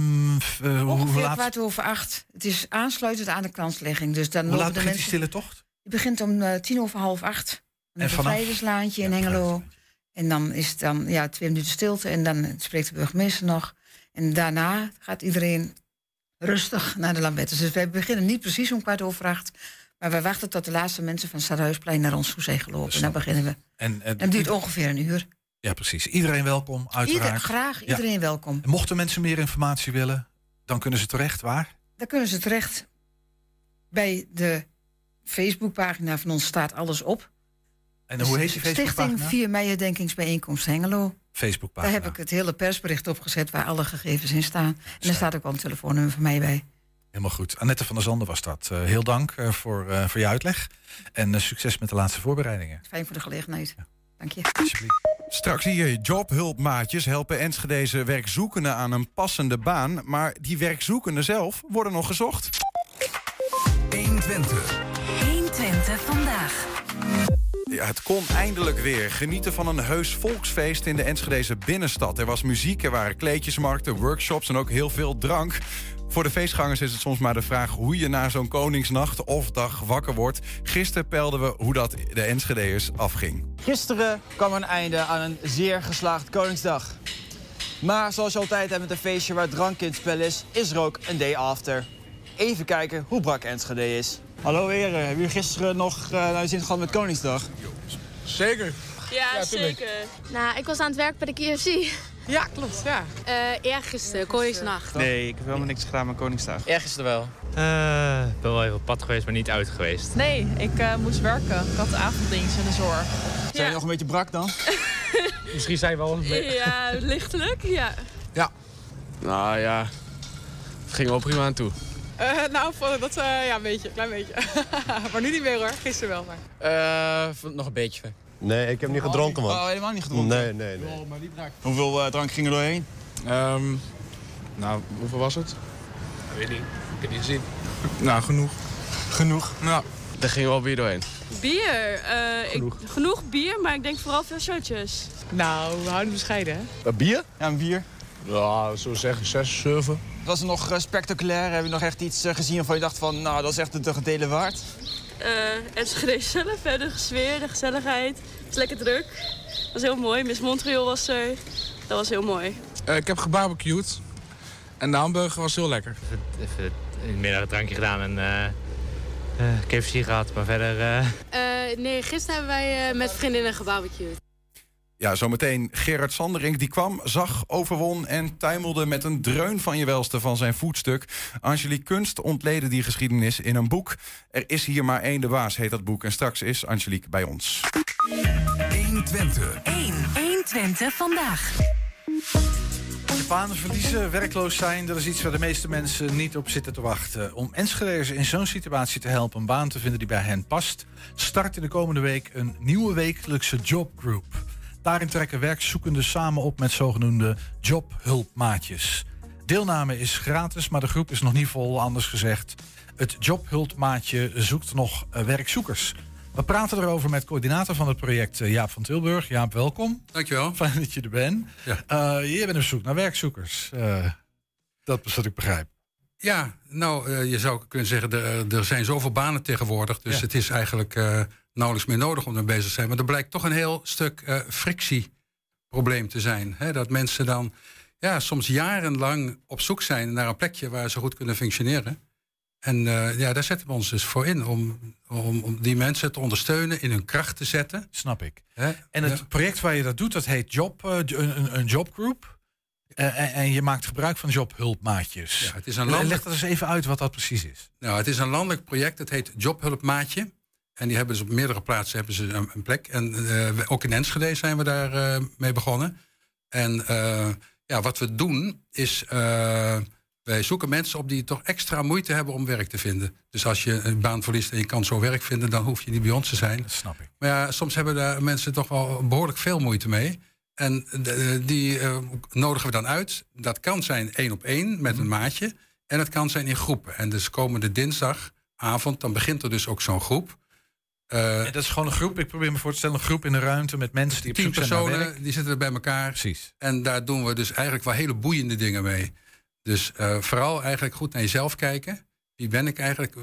hoe, Ongeveer hoe laat, kwart over acht. Het is aansluitend aan de kranslegging. Dus dan hoe laat de begint die stille tocht? Je begint om eh, tien over half acht. En En het vanaf? bevrijderslaantje in Hengelo. En dan is het dan ja, twee minuten stilte. En dan spreekt de burgemeester nog. En daarna gaat iedereen rustig naar de lambettes. Dus wij beginnen niet precies om kwart over acht. Maar wij wachten tot de laatste mensen van het Stadhuisplein naar ons toe zijn gelopen. En dan beginnen we. En, en, En het duurt ongeveer een uur. Ja, precies. Iedereen welkom, uiteraard. Ieder, graag, iedereen welkom. En mochten mensen meer informatie willen, dan kunnen ze terecht waar? Dan kunnen ze terecht bij de Facebookpagina van ons staat alles op. En hoe heet die Stichting Facebookpagina? 4 mei herdenkingsbijeenkomst Hengelo. Facebookpagina. Daar heb ik het hele persbericht op gezet waar alle gegevens in staan. En er staat ook al een telefoonnummer van mij bij. Helemaal goed. Annette van der Zanden was dat. Eh, heel dank eh, voor, eh, voor je uitleg. En succes met de laatste voorbereidingen. Fijn voor de gelegenheid. Dank je. Alsjeblieft. Straks hier jobhulpmaatjes helpen Enschedeze werkzoekenden aan een passende baan. Maar die werkzoekenden zelf worden nog gezocht. 120. 120 vandaag. Ja, het kon eindelijk weer. Genieten van een heus volksfeest in de Enschedeze binnenstad. Er was muziek, er waren kleedjesmarkten, workshops en ook heel veel drank. Voor de feestgangers is het soms maar de vraag hoe je na zo'n Koningsnacht of dag wakker wordt. Gisteren peilden we hoe dat de Enschedeërs afging. Gisteren kwam er een einde aan een zeer geslaagd Koningsdag. Maar zoals je altijd hebt met een feestje waar drank in het spel is, is er ook een day after. Even kijken hoe brak Enschede is. Hallo heren, hebben jullie gisteren nog uh, naar de zin gehad met Koningsdag? Zeker. Ja, zeker. Nou, ik was aan het werk bij de KFC. Ja, klopt, ja. Uh, eergisteren, Koningsnacht. Nee, ik heb helemaal niks gedaan met Koningsdag. Eergisteren wel. Uh, ik ben wel even op pad geweest, maar niet uit geweest. Nee, ik uh, moest werken. Ik had avonddienst in de zorg. Zijn jullie nog een beetje brak dan? Misschien zijn we wel... Ja, lichtelijk, ja. Ja. Nou ja, het ging wel prima aan toe. Uh, nou, dat uh, ja, een beetje, een klein beetje. maar nu niet meer hoor, gisteren wel maar. Uh, nog een beetje. Nee, ik heb niet gedronken, man. Oh, helemaal niet gedronken? Nee, nee, nee. Hoeveel uh, drank ging er doorheen? Um, nou, hoeveel was het? Dat weet ik niet. Ik heb niet gezien. nou, genoeg. Genoeg? Nou, daar ging wel bier doorheen. Bier? Uh, genoeg. Ik, genoeg bier, maar ik denk vooral veel shotjes. Nou, we houden bescheiden, hè? Een bier? Ja, een bier. Ja, zo zeggen, 6, 7. Was er nog uh, spectaculair? Heb je nog echt iets uh, gezien waarvan je dacht van, nou, dat is echt de gedelen waard? Uh, Enschede zelf, hè, de sfeer, de gezelligheid. Het is lekker druk. Dat was heel mooi. Miss Montreal was er. Dat was heel mooi. Uh, ik heb gebarbecued. En de hamburger was heel lekker. Even, even in de middag een drankje gedaan en uh, KFC gehad, maar verder... Uh... nee, gisteren hebben wij met vriendinnen gebarbecued. Ja, zometeen Gerard Sanderink die kwam, zag, overwon en tuimelde met een dreun van je welste van zijn voetstuk. Angelique Kunst ontleden die geschiedenis in een boek. Er is hier maar één de baas, heet dat boek. En straks is Angelique bij ons. 120. 1. 120 vandaag. Banen verliezen, werkloos zijn, dat is iets waar de meeste mensen niet op zitten te wachten. Om Enschede'ers in zo'n situatie te helpen een baan te vinden die bij hen past, start in de komende week een nieuwe wekelijkse jobgroup. Daarin trekken werkzoekenden samen op met zogenoemde jobhulpmaatjes. Deelname is gratis, maar de groep is nog niet vol, anders gezegd. Het jobhulpmaatje zoekt nog werkzoekers. We praten erover met coördinator van het project Jaap van Tilburg. Jaap, welkom. Dankjewel. Fijn dat je er bent. Ja. Uh, je bent op zoek naar werkzoekers. Uh, dat is wat ik begrijp. Ja, nou, uh, je zou kunnen zeggen, er, zijn zoveel banen tegenwoordig. Dus ja. het is eigenlijk nauwelijks meer nodig om er bezig te zijn. Maar er blijkt toch een heel stuk uh, frictieprobleem te zijn. Hè? Dat mensen dan ja, soms jarenlang op zoek zijn naar een plekje waar ze goed kunnen functioneren. En eh, ja, daar zetten we ons dus voor in. Om, om, om die mensen te ondersteunen, in hun kracht te zetten. Snap ik. Hè? En het Ja. project waar je dat doet, dat heet Job, eh, een, een, jobgroep. Eh, en, en je maakt gebruik van jobhulpmaatjes. Ja, het is een Leg dat eens even uit wat dat precies is. Nou, het is een landelijk project. Het heet Jobhulpmaatje. En die hebben dus op meerdere plaatsen hebben ze een, een plek. En eh, ook in Enschede zijn we daar eh, mee begonnen. En eh, ja, wat we doen is... wij zoeken mensen op die toch extra moeite hebben om werk te vinden. Dus als je een baan verliest en je kan zo werk vinden... dan hoef je niet bij ons te zijn. Dat snap ik. Maar ja, soms hebben daar mensen toch wel behoorlijk veel moeite mee. En de- die nodigen we dan uit. Dat kan zijn één op één met een maatje. En het kan zijn in groepen. En dus komende dinsdagavond, dan begint er dus ook zo'n groep. Eh, En dat is gewoon een groep, ik probeer me voor te stellen, een groep in de ruimte met mensen die tien personen, die zitten er bij elkaar. Precies. En daar doen we dus eigenlijk wel hele boeiende dingen mee. Dus eh, vooral eigenlijk goed naar jezelf kijken. Wie ben ik eigenlijk?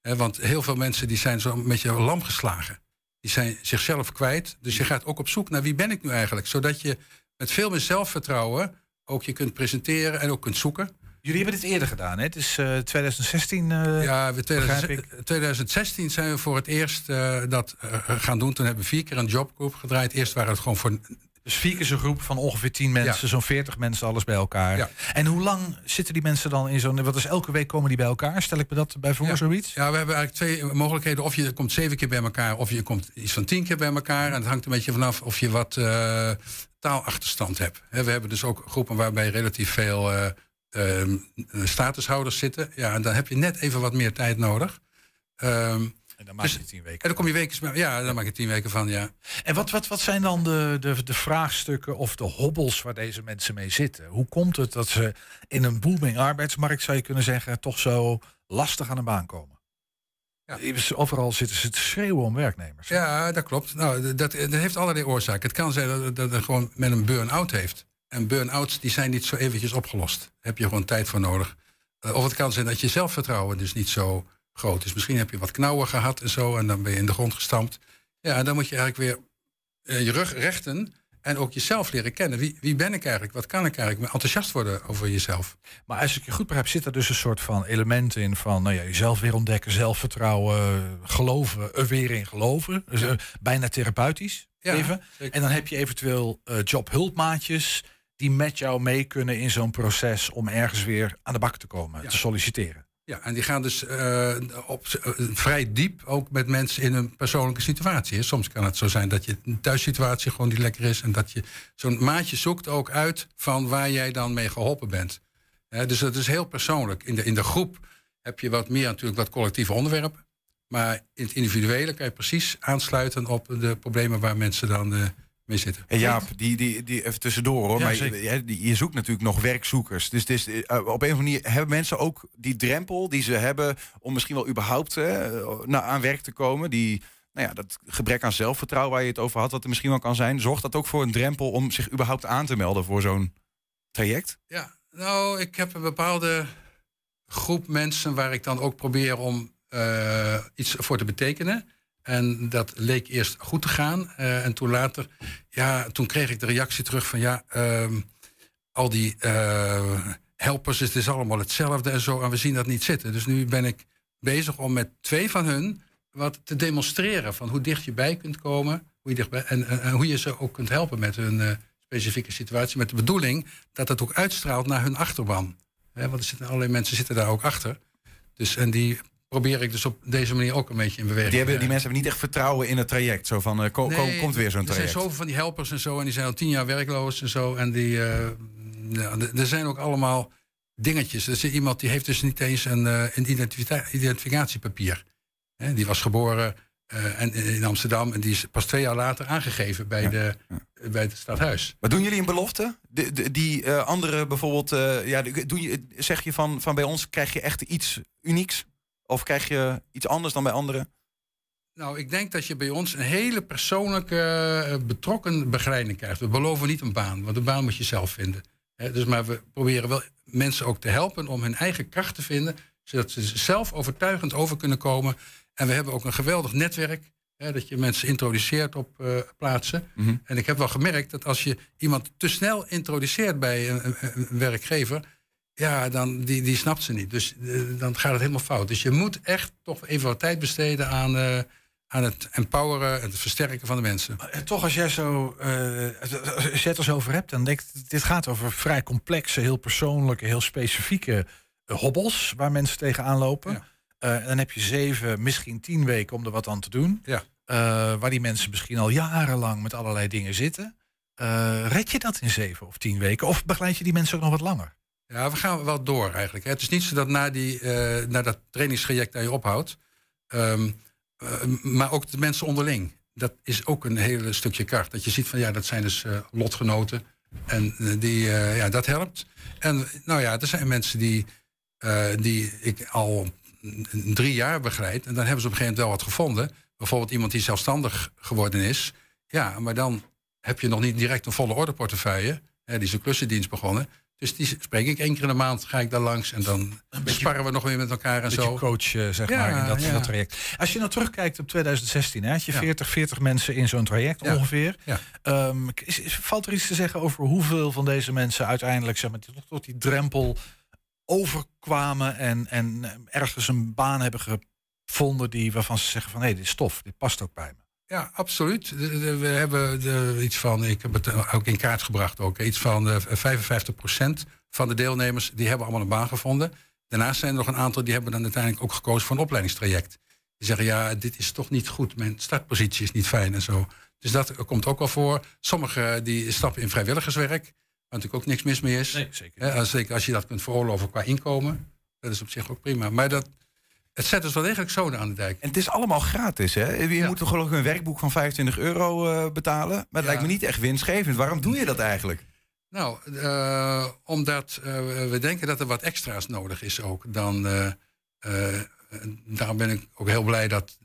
Eh, want heel veel mensen die zijn zo'n beetje lam geslagen. Die zijn zichzelf kwijt. Dus je gaat ook op zoek naar wie ben ik nu eigenlijk. Zodat je met veel meer zelfvertrouwen ook je kunt presenteren en ook kunt zoeken. Jullie hebben dit eerder gedaan, hè? Het is eh, 2016. eh, Ja, we begrijp 2000 2016 zijn we voor het eerst eh, dat eh, gaan doen. Toen hebben we vier keer een jobgroep gedraaid. Eerst waren het gewoon voor Dus vier keer zo'n groep van ongeveer 10 mensen, Ja. zo'n 40 mensen, alles bij elkaar. Ja. En hoe lang zitten die mensen dan in zo'n. Wat is elke week komen die bij elkaar? Stel ik me dat bij voor, Ja. zoiets? Ja, we hebben eigenlijk twee mogelijkheden. Of je komt zeven keer bij elkaar, of je komt iets van tien keer bij elkaar. En het hangt een beetje vanaf of je wat eh, taalachterstand hebt. We hebben dus ook groepen waarbij relatief veel ehm, statushouders zitten. Ja, en dan heb je net even wat meer tijd nodig. Ehm, En dan maak je dus- tien weken. En dan kom je weken, ja, dan maak je tien weken van, ja. En wat, wat, wat zijn dan de, de, de vraagstukken of de hobbels waar deze mensen mee zitten? Hoe komt het dat ze in een booming arbeidsmarkt, zou je kunnen zeggen, toch zo lastig aan een baan komen? Overal zitten ze te schreeuwen om werknemers. Ja, dat klopt. Nou, dat, dat heeft allerlei oorzaken. Het kan zijn dat, dat gewoon met een burn-out heeft. En burn-outs die zijn niet zo eventjes opgelost. Daar heb je gewoon tijd voor nodig. Eh, of het kan zijn dat je zelfvertrouwen dus niet zo groot is. Misschien heb je wat knauwen gehad en zo... en dan ben je in de grond gestampt. Ja, en dan moet je eigenlijk weer eh, je rug rechten... en ook jezelf leren kennen. Wie, wie ben ik eigenlijk? Wat kan ik eigenlijk? Enthousiast worden over jezelf. Maar als ik je goed begrijp, zit er dus een soort van elementen in van nou ja, jezelf weer ontdekken, zelfvertrouwen, geloven, er weer in geloven. Dus, eh, bijna therapeutisch. Ja, even. zeker. En dan heb je eventueel eh, jobhulpmaatjes die met jou mee kunnen in zo'n proces om ergens weer aan de bak te komen, te solliciteren. Ja, en die gaan dus eh, op, eh, vrij diep ook met mensen in een persoonlijke situatie. hè. Soms kan het zo zijn dat je een thuissituatie gewoon niet lekker is. En dat je zo'n maatje zoekt ook uit van waar jij dan mee geholpen bent. Dus dat is heel persoonlijk. In de, in de groep heb je wat meer natuurlijk wat collectieve onderwerpen. Maar in het individuele kan je precies aansluiten op de problemen waar mensen dan eh, mee zitten. En Jaap, die, die, die, even tussendoor hoor. Ja, maar je, je- die- je zoekt natuurlijk nog werkzoekers. Dus het is, eh, op een of andere manier hebben mensen ook die drempel die ze hebben om misschien wel überhaupt eh, nou, aan werk te komen. Die, nou ja, dat gebrek aan zelfvertrouwen waar je het over had, wat er misschien wel kan zijn. Zorgt dat ook voor een drempel om zich überhaupt aan te melden voor zo'n traject? Ja, nou, ik heb een bepaalde groep mensen waar ik dan ook probeer om eh, iets voor te betekenen. En dat leek eerst goed te gaan. eh, en toen later, ja, toen kreeg ik de reactie terug van ja, ehm, al die eh, helpers, het is allemaal hetzelfde en zo. En we zien dat niet zitten. Dus nu ben ik bezig om met twee van hun wat te demonstreren van hoe dicht je bij kunt komen. Hoe je en, hoe je ze ook kunt helpen met hun eh, specifieke situatie. Met de bedoeling dat het ook uitstraalt naar hun achterban. Want er zitten allerlei mensen zitten daar ook achter. Dus, en die probeer ik dus op deze manier ook een beetje in beweging Die, hebben, die mensen hebben niet echt vertrouwen in het traject. Zo van, ko- ko- Nee, komt weer zo'n Er traject. zijn zoveel van die helpers en zo. En die zijn al tien jaar werkloos en zo. En die, ja, d- er zijn ook allemaal dingetjes. Er is iemand die heeft dus niet eens een, eh, een identificatiepapier. Die was geboren en, in Amsterdam. En die is pas twee jaar later aangegeven bij, de, bij het stadhuis. Maar doen jullie een belofte? De, de- die andere bijvoorbeeld, ja, de- doe je, zeg je van, van bij ons krijg je echt iets unieks? Of krijg je iets anders dan bij anderen? Nou, ik denk dat je bij ons een hele persoonlijke, eh, betrokken begeleiding krijgt. We beloven niet een baan, want een baan moet je zelf vinden. Dus, maar we proberen wel mensen ook te helpen om hun eigen kracht te vinden, zodat ze zelf overtuigend over kunnen komen. En we hebben ook een geweldig netwerk, hè, dat je mensen introduceert op eh, plaatsen. Mhm. En ik heb wel gemerkt dat als je iemand te snel introduceert bij een werkgever, ja, dan, die, die snapt ze niet. Dus eh, dan gaat het helemaal fout. Dus je moet echt toch even wat tijd besteden aan, eh, aan het empoweren en het versterken van de mensen. Eh, Toch als jij, zo, er zo over hebt, dan denk ik, dit gaat over vrij complexe, heel persoonlijke, heel specifieke hobbels waar mensen tegenaan lopen. Eh, dan heb je zeven, misschien tien weken om er wat aan te doen. Ja. Waar die mensen misschien al jarenlang met allerlei dingen zitten. Red je dat in zeven of tien weken? Of begeleid je die mensen ook nog wat langer? Ja, we gaan wel door eigenlijk. Het is niet zo dat na, die, eh, na dat trainingstraject dat je ophoudt. ehm, eh, maar ook de mensen onderling. Dat is ook een hele stukje kracht. Dat je ziet van ja, dat zijn dus eh, lotgenoten. En die, ja, dat helpt. En nou ja, er zijn mensen die, die ik al drie jaar begeleid. En dan hebben ze op een gegeven moment wel wat gevonden. Bijvoorbeeld iemand die zelfstandig geworden is. Ja, maar dan heb je nog niet direct een volle orderportefeuille. Hè, die is een klussendienst begonnen. Dus die spreek ik één keer in de maand, ga ik daar langs. En dan sparren we nog weer met elkaar en Een zo. coach, eh, zeg Ja, maar, in dat, in ja. dat traject. Als je nou terugkijkt op 2016, hè, had je Ja. 40, 40 mensen in zo'n traject ongeveer. Ehm, is, is- valt er iets te zeggen over hoeveel van deze mensen uiteindelijk zeg maar, tot, tot die drempel overkwamen en, en ergens een baan hebben gevonden die, waarvan ze zeggen van hé, dit is tof, dit past ook bij me. Ja, absoluut. We hebben de, iets van, ik heb het ook in kaart gebracht ook, iets van eh, 55% van de deelnemers die hebben allemaal een baan gevonden. Daarnaast zijn er nog een aantal die hebben dan uiteindelijk ook gekozen voor een opleidingstraject. Die zeggen, ja, dit is toch niet goed, mijn startpositie is niet fijn en zo. Dus dat komt ook wel voor. Sommigen die stappen in vrijwilligerswerk, waar natuurlijk ook niks mis mee is. Nee, zeker. Zeker als je dat kunt veroorloven qua inkomen, dat is op zich ook prima. Maar dat, het zet dus wel degelijk zoden aan de dijk. En het is allemaal gratis, hè? Je moet toch geloof ik een werkboek van 25 euro eh, betalen? Maar het lijkt me niet echt winstgevend. Waarom doe je dat eigenlijk? Nou, eh, omdat eh, we denken dat er wat extra's nodig is ook. Dan, daarom ben ik ook heel blij dat,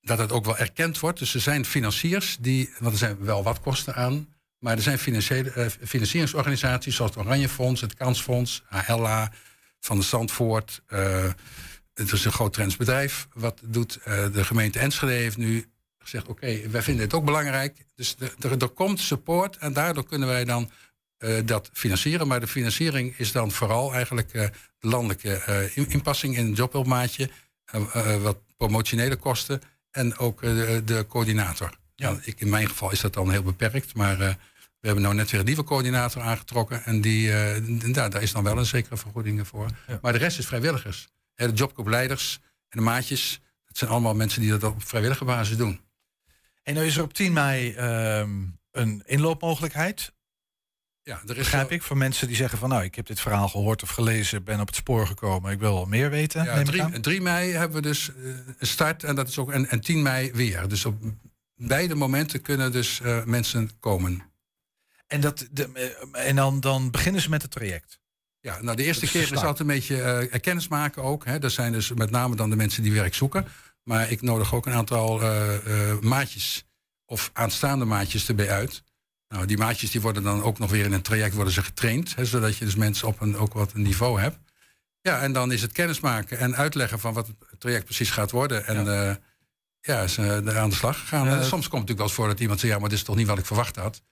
dat het ook wel erkend wordt. Dus er zijn financiers, die, want er zijn wel wat kosten aan. Maar er zijn financiële, financieringsorganisaties zoals het Oranje Fonds, het Kansfonds, HLA, Van de Zandvoort. Het is een groot Trends bedrijf. Wat doet eh, de gemeente Enschede heeft nu gezegd... oké, wij vinden het ook belangrijk. Dus er, er, komt support en daardoor kunnen wij dan eh, dat financieren. Maar de financiering is dan vooral eigenlijk de landelijke in- inpassing in het jobhulpmaatje. wat promotionele kosten en ook de, de coördinator. Ja. ik, in mijn geval is dat dan heel beperkt, maar we hebben nou net weer een nieuwe coördinator aangetrokken. En die, daar, daar is dan wel een zekere vergoeding voor. Maar de rest is vrijwilligers. De jobgroepleiders en de maatjes, dat zijn allemaal mensen die dat op vrijwillige basis doen. En nu is er op 10 mei ehm, een inloopmogelijkheid. Ja, er is Begrijp ik, voor mensen die zeggen van nou, ik heb dit verhaal gehoord of gelezen, ben op het spoor gekomen, ik wil wel meer weten. Ja, neem ik aan. 3, 3 mei hebben we dus eh, een start en, dat is ook, en, en 10 mei weer. Dus op beide momenten kunnen dus eh, mensen komen. En, dat, de, eh, en dan, dan beginnen ze met het traject. Ja, nou de eerste is keer is altijd een beetje eh, kennis maken ook. Hè. Dat zijn dus met name dan de mensen die werk zoeken. Maar ik nodig ook een aantal eh, eh, maatjes of aanstaande maatjes erbij uit. Nou, die maatjes die worden dan ook nog weer in een traject worden ze getraind. Hè, zodat je dus mensen op een, ook wat een niveau hebt. Ja, en dan is het kennismaken en uitleggen van wat het traject precies gaat worden. En ja, ja is er aan de slag gegaan. Soms komt het natuurlijk wel eens voor dat iemand zegt... ja, maar dit is toch niet wat ik verwacht had.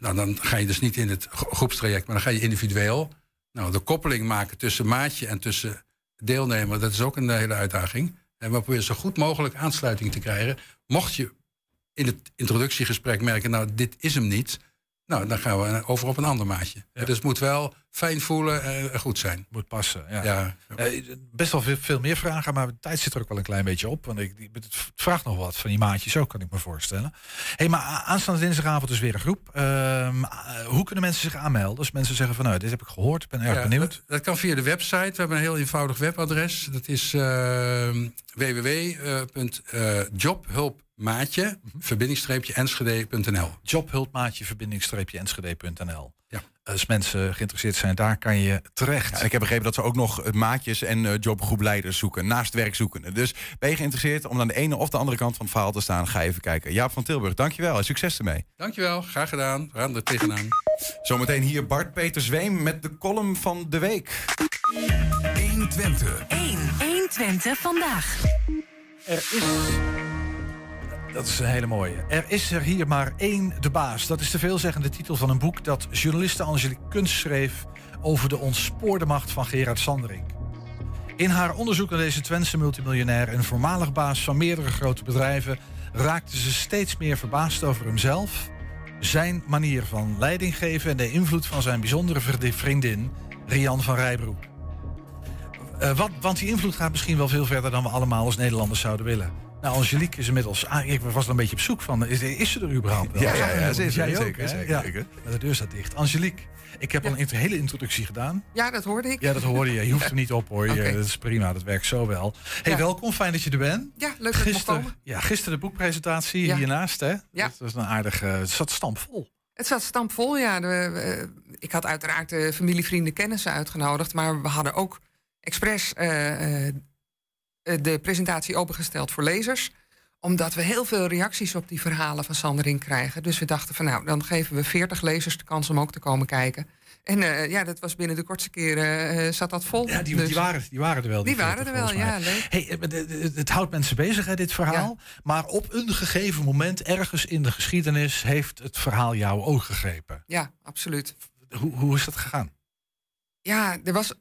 Nou, dan ga je dus niet in het gro- groepstraject, maar dan ga je individueel. Nou, de koppeling maken tussen maatje en tussen deelnemer... dat is ook een hele uitdaging. En we proberen zo goed mogelijk aansluiting te krijgen. Mocht je in het introduciegesprek merken... nou, dit is hem niet... nou, dan gaan we over op een ander maatje. Dus het moet wel fijn voelen en goed zijn. Moet passen, ja. Ja. Eh, best wel veel, meer vragen, maar de tijd zit er ook wel een klein beetje op. Want ik, het vraagt nog wat van die maatjes ook, kan ik me voorstellen. hey, maar aanstaande dinsdagavond is weer een groep. Ehm, eh, hoe kunnen mensen zich aanmelden? Als mensen zeggen van nou, dit heb ik gehoord, ik ben erg Ja, benieuwd. Dat, dat kan via de website. We hebben een heel eenvoudig webadres. Dat is uh, www.jobhulpmaatje, verbindingstreepje enschede.nl. Jobhulpmaatje, verbindingstreepje enschede.nl. Ja. Als mensen geïnteresseerd zijn, daar kan je terecht. Ja, ik heb begrepen dat ze ook nog eh, maatjes en eh, jobgroepleiders zoeken, naast werkzoekenden. Dus ben je geïnteresseerd om aan de ene of de andere kant van het verhaal te staan, ga even kijken. Jaap van Tilburg, dankjewel en succes ermee. Dankjewel, graag gedaan. We gaan er tegenaan. Zometeen hier Bart Peter Zweem met de column van de week. 120. 1. 120 vandaag. Er is Dat is een hele mooie. Er is er hier maar één de baas. Dat is de veelzeggende titel van een boek dat journaliste Angelique Kunst schreef over de ontspoorde macht van Gerard Sanderink. In haar onderzoek naar deze Twentse multimiljonair en voormalig baas van meerdere grote bedrijven raakte ze steeds meer verbaasd over hemzelf, zijn manier van leiding geven en de invloed van zijn bijzondere vriendin Rian van Rijbroek. Eh, wat, want die invloed gaat misschien wel veel verder dan we allemaal als Nederlanders zouden willen. Nou, Angelique is inmiddels. Ah, ik was er een beetje op zoek van. Is, is ze er überhaupt? wel? Ja, ja, ja, zeker, Jij ook, zeker, hè? zeker, Ja. zeker. Maar de deur staat dicht. Angelique, ik heb al een hele introductie gedaan. Ja, dat hoorde ik. Ja, dat hoorde je. Je hoeft er niet op hoor. Je-. Dat is prima, dat werkt zo wel. Hey, Ja. welkom, fijn dat je er bent. Ja, leuk dat Gisteren, komen. ja, gisteren de boekpresentatie Ja. hiernaast, hè? Ja. Dat was een aardige. Het zat stampvol. Het zat stampvol, ja. De, eh, ik had uiteraard de familie, vrienden, kennissen uitgenodigd. Maar we hadden ook expres eh, eh, de presentatie opengesteld voor lezers. Omdat we heel veel reacties op die verhalen van Sandering krijgen. Dus we dachten van nou, dan geven we 40 lezers de kans om ook te komen kijken. En eh, ja, dat was binnen de kortste keren eh, zat dat vol. Ja, die, Dus- die, waren, die waren er wel. Die waren 40 er wel, ja, leuk. Hey, eh, het- houdt mensen bezig, hè, dit verhaal. Maar op een gegeven moment, ergens in de geschiedenis, heeft het verhaal jouw oog gegrepen. Ja, absoluut. Hoe, hoe is dat gegaan? Ja, er was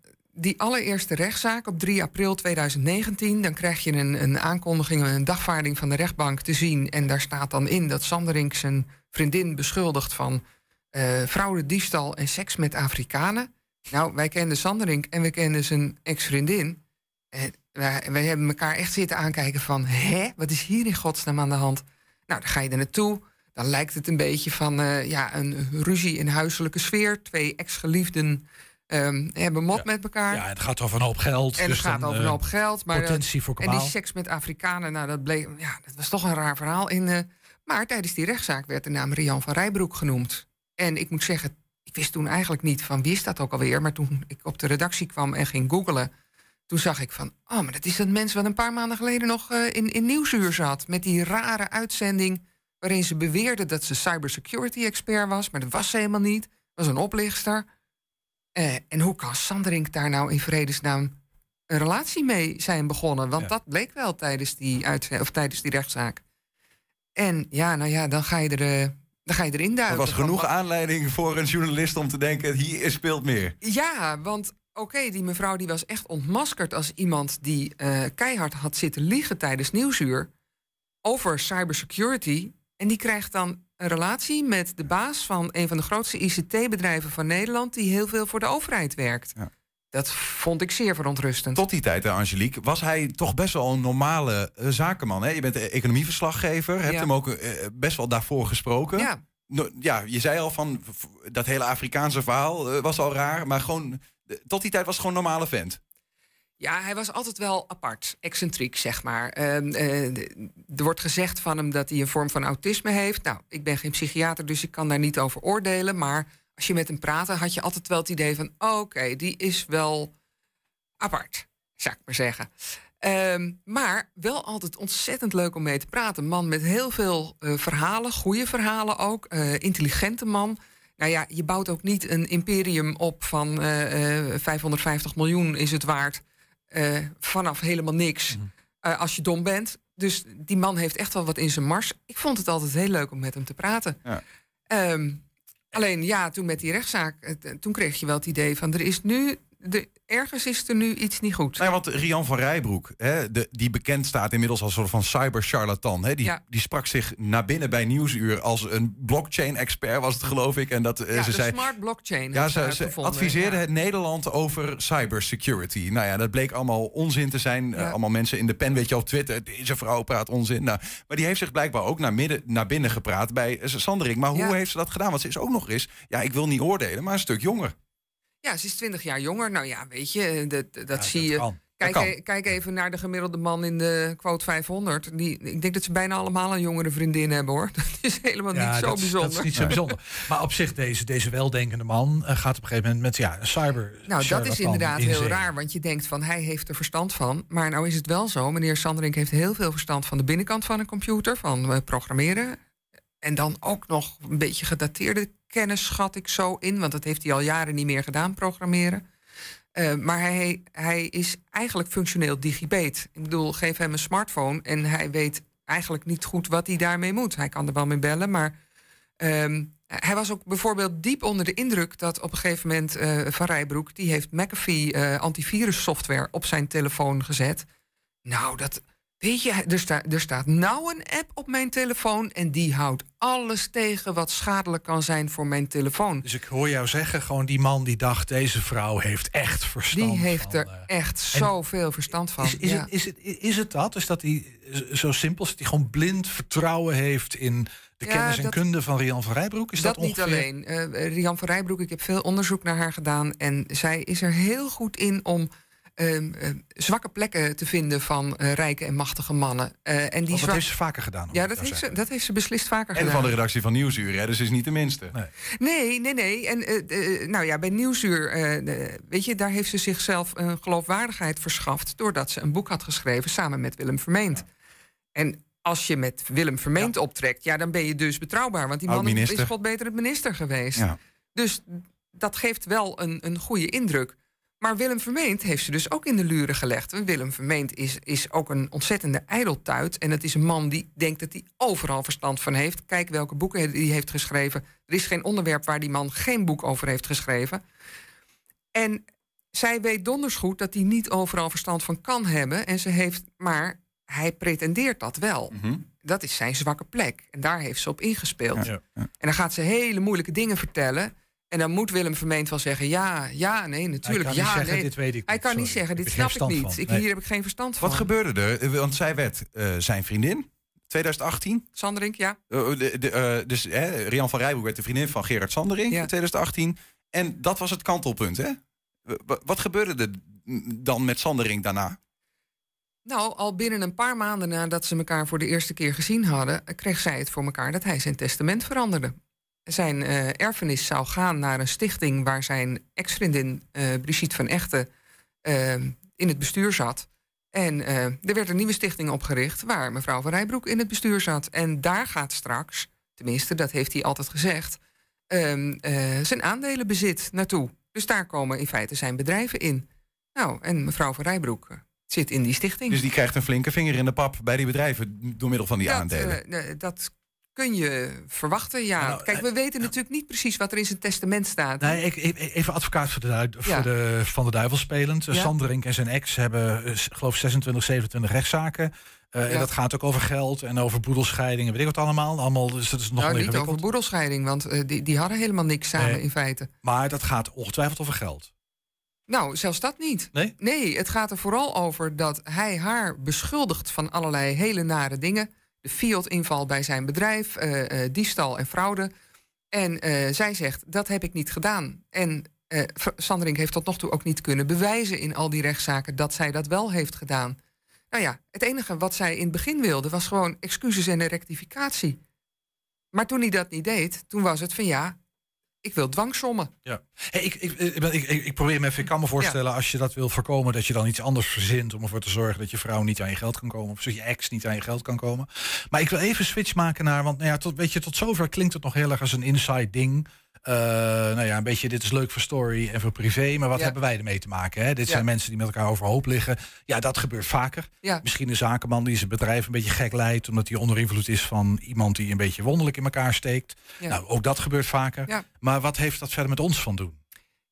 die allereerste rechtszaak op 3 april 2019. Dan krijg je een, een aankondiging, een dagvaarding van de rechtbank te zien. En daar staat dan in dat Sanderink zijn vriendin beschuldigt van eh fraude, diefstal en seks met Afrikanen. Nou, wij kenden Sanderink en we kenden zijn ex-vriendin. En wij, wij hebben elkaar echt zitten aankijken van... hè, wat is hier in godsnaam aan de hand? Nou, dan ga je er naartoe. Dan lijkt het een beetje van eh, ja, een ruzie in huiselijke sfeer. Twee ex-geliefden ehm, hebben mot met elkaar. Ja, het gaat over een hoop geld. En dus het gaat dan, over een eh, hoop geld. Maar, potentie voor En die seks met Afrikanen, nou, dat, bleek, ja, dat was toch een raar verhaal. In, eh, maar tijdens die rechtszaak werd de naam Rian van Rijbroek genoemd. En ik moet zeggen, ik wist toen eigenlijk niet van wie is dat ook alweer. Maar toen ik op de redactie kwam en ging googlen... toen zag ik van, oh, maar dat is dat mens wat een paar maanden geleden nog eh, in, in Nieuwsuur zat. Met die rare uitzending waarin ze beweerde dat ze cybersecurity expert was. Maar dat was ze helemaal niet. was een oplichter. Eh, en hoe kan Sanderink daar nou in vredesnaam een relatie mee zijn begonnen? Want dat bleek wel tijdens die, of tijdens die rechtszaak. En ja, nou ja, dan ga je, er, eh, dan ga je erin Er duiken. was van genoeg wat- aanleiding voor een journalist om te denken... hier speelt meer. Ja, want oké, die mevrouw die was echt ontmaskerd als iemand die eh, keihard had zitten liegen tijdens nieuwsuur over cybersecurity. En die krijgt dan een relatie met de baas van een van de grootste ICT-bedrijven van Nederland, die heel veel voor de overheid werkt. Dat vond ik zeer verontrustend. Tot die tijd, Angelique, was hij toch best wel een normale eh, zakenman. Hè? Je bent eh, economieverslaggever, hebt Ja. hem ook eh, best wel daarvoor gesproken. Ja. No- ja, je zei al van dat hele Afrikaanse verhaal was al raar, maar gewoon tot die tijd was het gewoon een normale vent. Ja, hij was altijd wel apart, excentriek, zeg maar. Ehm, eh, er wordt gezegd van hem dat hij een vorm van autisme heeft. Nou, ik ben geen psychiater, dus ik kan daar niet over oordelen. Maar als je met hem praatte, had je altijd wel het idee van... oké, die is wel apart, zou ik maar zeggen. Ehm, maar wel altijd ontzettend leuk om mee te praten. Man met heel veel eh, verhalen, goede verhalen ook. eh, intelligente man. Nou ja, je bouwt ook niet een imperium op van eh, eh, 550 miljoen is het waard. Eh, vanaf helemaal niks. eh, als je dom bent. Dus die man heeft echt wel wat in zijn mars. Ik vond het altijd heel leuk om met hem te praten. Ja. Ehm, alleen ja, toen met die rechtszaak, eh, toen kreeg je wel het idee van er is nu, de, ergens is er nu iets niet goed. Ja, want Rian van Rijbroek, hè, de, die bekend staat inmiddels als een soort van cyber-charlatan. Hè, die, Ja. die sprak zich naar binnen bij Nieuwsuur als een blockchain-expert, was het geloof ik. En dat eh, ja, ze de zei. smart blockchain. Ja, ze, adviseerde ja. het Nederland over cybersecurity. Nou ja, dat bleek allemaal onzin te zijn. Eh, allemaal mensen in de pen, weet je, op Twitter. Deze vrouw praat onzin. Nou, maar die heeft zich blijkbaar ook naar, midden, naar binnen gepraat bij eh, Sanderik. Maar hoe heeft ze dat gedaan? Want ze is ook nog eens, ja, ik wil niet oordelen, maar een stuk jonger. Ja, ze is 20 jaar jonger. Nou ja, weet je, dat, dat zie je. kan. Kijk, e- kijk even naar de gemiddelde man in de quote 500. Die, ik denk dat ze bijna allemaal een jongere vriendin hebben hoor. Dat is helemaal niet zo dat, bijzonder. Dat is niet zo bijzonder. Maar op zich, deze, deze weldenkende man eh, gaat op een gegeven moment met ja, cyber. Nou, dat is inderdaad in heel zee. raar, want je denkt van hij heeft er verstand van. Maar nou is het wel zo, meneer Sanderink heeft heel veel verstand van de binnenkant van een computer, van eh, programmeren. En dan ook nog een beetje gedateerde kennis, schat ik zo in, want dat heeft hij al jaren niet meer gedaan, programmeren. Eh, maar hij, hij is eigenlijk functioneel digibet. Ik bedoel, geef hem een smartphone en hij weet eigenlijk niet goed wat hij daarmee moet. Hij kan er wel mee bellen, maar ehm, hij was ook bijvoorbeeld diep onder de indruk dat op een gegeven moment eh, Van Rijbroek, die heeft McAfee eh, antivirus software op zijn telefoon gezet. Nou, dat. Weet je, er, sta, er staat nou een app op mijn telefoon en die houdt alles tegen wat schadelijk kan zijn voor mijn telefoon. Dus ik hoor jou zeggen, gewoon die man die dacht, deze vrouw heeft echt verstand Die heeft van, er eh, echt zoveel verstand van. Is, is, ja. het, is, het, is het dat? Is dat hij zo simpel is dat hij gewoon blind vertrouwen heeft in de Ja, kennis en dat- kunde van Rian van Rijbroek? Is dat, dat, niet alleen. Eh Rian van Rijbroek, ik heb veel onderzoek naar haar gedaan. En zij is er heel goed in om ehm, eh, zwakke plekken te vinden van eh, rijke en machtige mannen. Eh, en die Want dat zwak- heeft ze vaker gedaan. Ja, dat nou heeft, ze, dat heeft ze beslist vaker En gedaan. van de redactie van Nieuwsuur, hè, dus is niet de minste. Nee, nee, nee. En eh, nou ja, bij Nieuwsuur, weet je, daar heeft ze zichzelf een geloofwaardigheid verschaft. doordat ze een boek had geschreven samen met Willem Vermeend. En als je met Willem Vermeend optrekt, ja, dan ben je dus betrouwbaar. Want die man is god beter het minister geweest. Ja. Dus dat geeft wel een, een goede indruk. Maar Willem Vermeend heeft ze dus ook in de luren gelegd. Willem Vermeend is, is ook een ontzettende ijdeltuit. En het is een man die denkt dat hij overal verstand van heeft. Kijk welke boeken hij heeft geschreven. Er is geen onderwerp waar die man geen boek over heeft geschreven. En zij weet donders goed dat hij niet overal verstand van kan hebben. En ze heeft, maar hij pretendeert dat wel. Mhm. Dat is zijn zwakke plek. En daar heeft ze op ingespeeld. Ja. En dan gaat ze hele moeilijke dingen vertellen. En dan moet Willem Vermeend wel zeggen: ja, ja, nee, natuurlijk. Hij kan ja, niet zeggen, nee. dit weet ik Hij niet, kan niet zeggen: dit ik snap ik niet. Ik, Nee. Hier heb ik geen verstand van. Wat gebeurde er? Eh, Want zij werd eh, zijn vriendin, 2018. Sanderink, ja. Eh, de, de, eh, dus hè, Rian van Rijbroek werd de vriendin van Gerard Sandering in 2018. En dat was het kantelpunt, hè? Wat gebeurde er dan met Sandering daarna? Nou, al binnen een paar maanden nadat ze elkaar voor de eerste keer gezien hadden, kreeg zij het voor elkaar dat hij zijn testament veranderde. Zijn eh, erfenis zou gaan naar een stichting waar zijn ex-vriendin eh, Brigitte van Echten eh, in het bestuur zat. En er werd een nieuwe stichting opgericht waar mevrouw van Rijbroek in het bestuur zat. En daar gaat straks, tenminste dat heeft hij altijd gezegd, ehm, eh, zijn aandelenbezit naartoe. Dus daar komen in feite zijn bedrijven in. Nou, en mevrouw van Rijbroek zit in die stichting. Dus die krijgt een flinke vinger in de pap bij die bedrijven door middel van die dat, aandelen. dat kun je verwachten, ja. Nou, Kijk, we weten natuurlijk niet precies wat er in zijn testament staat. Nee, ik, even advocaat voor de, duid- Ja. voor de, van de duivel spelend. Ja. Sanderink en zijn ex hebben, eh, geloof 26, 27 rechtszaken. Eh, En dat gaat ook over geld en over boedelscheidingen, weet ik wat allemaal. allemaal dus dat is nog nou, niet over boedelscheiding, want eh, die, die hadden helemaal niks samen Nee. in feite. Maar dat gaat ongetwijfeld over geld. Nou, zelfs dat niet. Nee? Nee, het gaat er vooral over dat hij haar beschuldigt van allerlei hele nare dingen. De Fiat-inval bij zijn bedrijf, eh, eh, diefstal en fraude. En eh, zij zegt, dat heb ik niet gedaan. En Sanderink heeft tot nog toe ook niet kunnen bewijzen in al die rechtszaken dat zij dat wel heeft gedaan. Nou ja, het enige wat zij in het begin wilde was gewoon excuses en een rectificatie. Maar toen hij dat niet deed, toen was het van ja, ik wil dwangsommen. Ja. Hey, ik, ik, ik, ben- ik, ik, probeer me even, ik kan me voorstellen, als je dat wil voorkomen, dat je dan iets anders verzint om ervoor te zorgen dat je vrouw niet aan je geld kan komen. Of dat je ex niet aan je geld kan komen. Maar ik wil even switch maken naar, want nou ja, tot, weet je, tot zover klinkt het nog heel erg als een inside ding. Eh, nou ja, een beetje, dit is leuk voor story en voor privé, maar wat Ja. hebben wij ermee te maken? Hè? Dit Ja. zijn mensen die met elkaar overhoop liggen. Ja, dat gebeurt vaker. Ja. Misschien een zakenman die zijn bedrijf een beetje gek leidt, omdat hij onder invloed is van iemand die een beetje wonderlijk in elkaar steekt. Nou, ook dat gebeurt vaker. Maar wat heeft dat verder met ons van doen?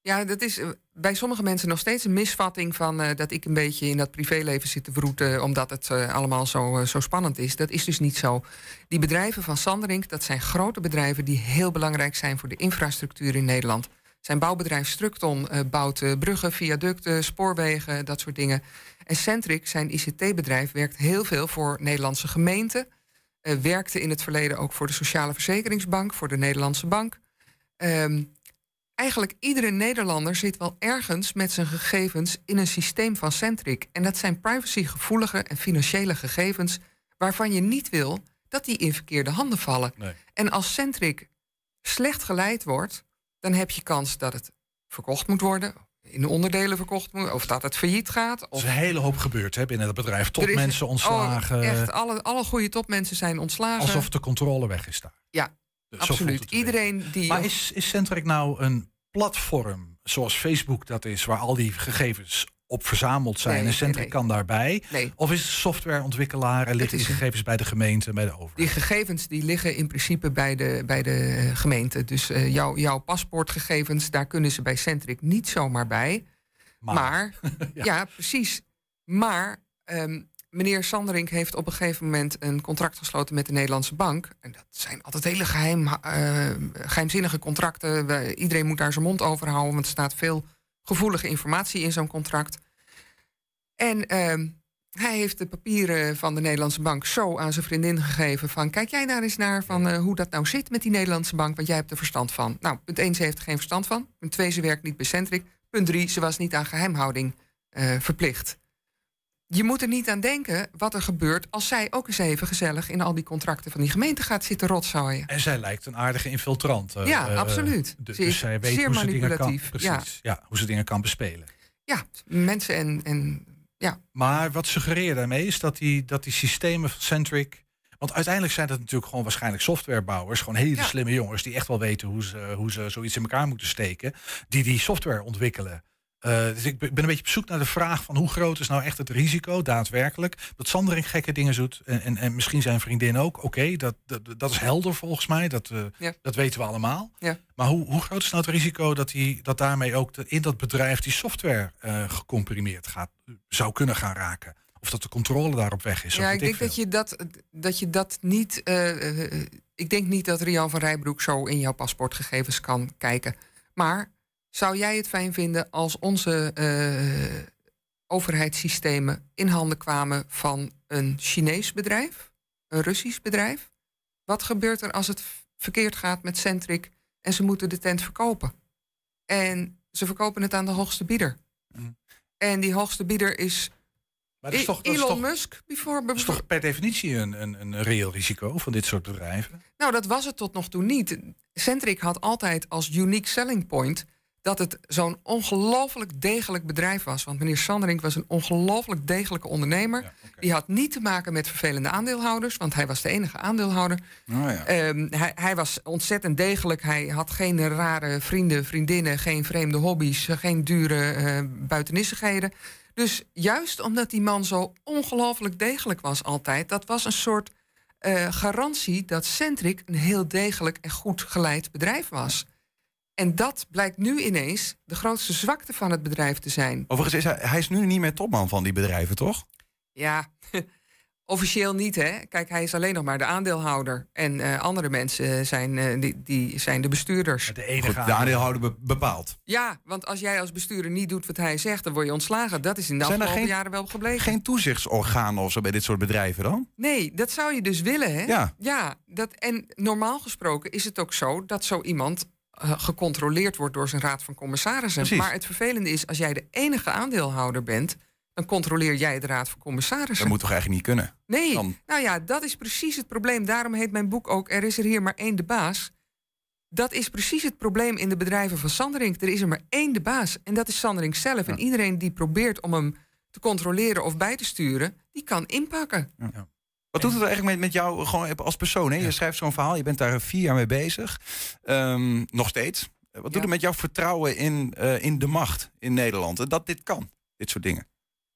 Ja, dat is eh, bij sommige mensen nog steeds een misvatting van eh, dat ik een beetje in dat privéleven zit te vroeten omdat het eh, allemaal zo, eh, zo spannend is. Dat is dus niet zo. Die bedrijven van Sanderink, dat zijn grote bedrijven die heel belangrijk zijn voor de infrastructuur in Nederland. Zijn bouwbedrijf Structon eh, bouwt eh, bruggen, viaducten, spoorwegen, dat soort dingen. En Centric, zijn ICT-bedrijf, werkt heel veel voor Nederlandse gemeenten. eh, werkte in het verleden ook voor de Sociale Verzekeringsbank, voor de Nederlandse Bank. Ehm, eigenlijk iedere Nederlander zit wel ergens met zijn gegevens in een systeem van Centric. En dat zijn privacygevoelige en financiële gegevens waarvan je niet wil dat die in verkeerde handen vallen. Nee. En als Centric slecht geleid wordt, dan heb je kans dat het verkocht moet worden, in onderdelen verkocht moet, of dat het failliet gaat. Er Of is een hele hoop gebeurd hè, binnen het bedrijf. er is- Topmensen ontslagen. Oh, echt, alle, alle goede topmensen zijn ontslagen. alsof de controle weg is daar. Ja, voelt absoluut. Iedereen die. Maar is, is Centric nou een platform zoals Facebook dat is, waar al die gegevens op verzameld zijn Nee, en Centric nee, nee. kan daarbij? Of is het softwareontwikkelaar en liggen die gegevens bij de gemeente, bij de overheid? Die gegevens die liggen in principe bij de, bij de gemeente. Dus eh, jouw, jouw paspoortgegevens, daar kunnen ze bij Centric niet zomaar bij. Maar, ja. precies. Maar ehm, meneer Sanderink heeft op een gegeven moment een contract gesloten met de Nederlandse bank. En dat zijn altijd hele geheim, eh, geheimzinnige contracten. Iedereen moet daar zijn mond over houden, want er staat veel gevoelige informatie in zo'n contract. En ehm, hij heeft de papieren van de Nederlandse bank zo aan zijn vriendin gegeven van... kijk jij daar eens naar van eh, hoe dat nou zit met die Nederlandse bank... want jij hebt er verstand van. Nou, punt 1, ze heeft er geen verstand van. Punt 2, ze werkt niet bij Centric. Punt 3, ze was niet aan geheimhouding eh, verplicht. Je moet er niet aan denken wat er gebeurt... als zij ook eens even gezellig in al die contracten van die gemeente gaat zitten rotzooien. En zij lijkt een aardige infiltrant. eh, Ja, eh, absoluut. dus Ze is zij weet zeer hoe ze dingen kan, manipulatief, ja. precies, ja, hoe ze dingen kan bespelen. Ja, mensen en, en ja, Maar wat suggereer je daarmee is dat die, dat die systemen van Centric. Want uiteindelijk zijn dat natuurlijk gewoon waarschijnlijk softwarebouwers. Gewoon hele Ja. slimme jongens die echt wel weten hoe ze, hoe ze zoiets in elkaar moeten steken. Die die software ontwikkelen. Eh, dus ik ben een beetje op zoek naar de vraag van hoe groot is nou echt het risico daadwerkelijk. Dat Sandering gekke dingen doet en, en, en misschien zijn vriendin ook. Oké, dat, dat, dat is helder volgens mij. Dat, eh, Ja. dat weten we allemaal. Ja. Maar hoe, hoe groot is nou het risico dat, die, dat daarmee ook de- in dat bedrijf die software eh, gecomprimeerd gaat, zou kunnen gaan raken? Of dat de controle daarop weg is? of Ja, ik denk dat je dat, dat je dat niet. ik denk niet dat Rian van Rijbroek zo in jouw paspoortgegevens kan kijken. Maar zou jij het fijn vinden als onze eh, overheidssystemen in handen kwamen van een Chinees bedrijf, een Russisch bedrijf? Wat gebeurt er als het verkeerd gaat met Centric en ze moeten de tent verkopen? En ze verkopen het aan de hoogste bieder. En die hoogste bieder is, Mhm. Maar dat is toch, dat is Elon toch- Musk bijvoorbeeld. dat is toch per definitie een, een, een reëel risico van dit soort bedrijven? Nou, dat was het tot nog toe niet. Centric had altijd als unique selling point dat het zo'n ongelooflijk degelijk bedrijf was. Want meneer Sanderink was een ongelooflijk degelijke ondernemer. Die had niet te maken met vervelende aandeelhouders, want hij was de enige aandeelhouder. Ehm, hij, hij was ontzettend degelijk. Hij had geen rare vrienden, vriendinnen, geen vreemde hobby's, geen dure eh buitenissigheden. Dus juist omdat die man zo ongelooflijk degelijk was altijd, dat was een soort eh, garantie dat Centric een heel degelijk en goed geleid bedrijf was. En dat blijkt nu ineens de grootste zwakte van het bedrijf te zijn. Overigens is hij, hij is nu niet meer topman van die bedrijven, toch? Ja, officieel niet, hè? Kijk, hij is alleen nog maar de aandeelhouder. En eh, andere mensen zijn, eh, die, die zijn de bestuurders. De Goed, de aandeelhouder be- bepaalt. Ja, want als jij als bestuurder niet doet wat hij zegt, dan word je ontslagen. Dat is in de Zijn er afgelopen geen- jaren wel gebleken. Geen toezichtsorganen of zo bij dit soort bedrijven dan? Nee, dat zou je dus willen, hè? Ja. ja dat, en normaal gesproken is het ook zo dat zo iemand gecontroleerd wordt door zijn raad van commissarissen. Precies. Maar het vervelende is, als jij de enige aandeelhouder bent, dan controleer jij de raad van commissarissen. Dat moet toch eigenlijk niet kunnen? Nee, Dan- nou ja, dat is precies het probleem. Daarom heet mijn boek ook Er is er hier maar één de baas. Dat is precies het probleem in de bedrijven van Sanderink. Er is er maar één de baas en dat is Sanderink zelf. En iedereen die probeert om hem te controleren of bij te sturen, die kan inpakken. Wat doet het eigenlijk met, met jou gewoon als persoon? Hè? Je schrijft zo'n verhaal, je bent daar vier jaar mee bezig. Ehm, nog steeds. Wat doet het met jouw vertrouwen in, eh, in de macht in Nederland? Dat dit kan, dit soort dingen.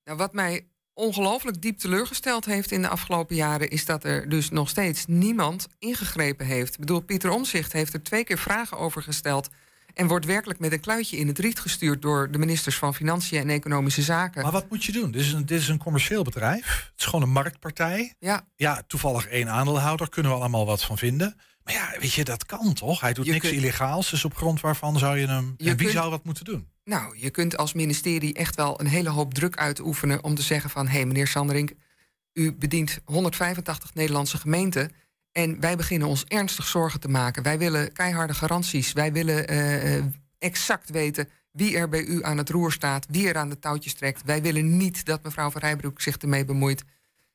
Nou, wat mij ongelooflijk diep teleurgesteld heeft in de afgelopen jaren, is dat er dus nog steeds niemand ingegrepen heeft. Ik bedoel, Pieter Omzicht heeft er twee keer vragen over gesteld. En wordt werkelijk met een kluitje in het riet gestuurd door de ministers van Financiën en Economische Zaken. Maar wat moet je doen? Dit is een, dit is een commercieel bedrijf. Het is gewoon een marktpartij. Ja. Ja, toevallig één aandeelhouder. Kunnen we allemaal wat van vinden. Maar ja, weet je, dat kan toch? Hij doet Je niks kunt- illegaals. Dus op grond waarvan zou je hem... Je en wie kunt- zou wat moeten doen? Nou, je kunt als ministerie echt wel een hele hoop druk uitoefenen om te zeggen van... hé, hey, meneer Sanderink, u bedient 185 Nederlandse gemeenten... en wij beginnen ons ernstig zorgen te maken. Wij willen keiharde garanties. Wij willen eh, eh, exact weten wie er bij u aan het roer staat... wie er aan de touwtjes trekt. Wij willen niet dat mevrouw van Rijbroek zich ermee bemoeit.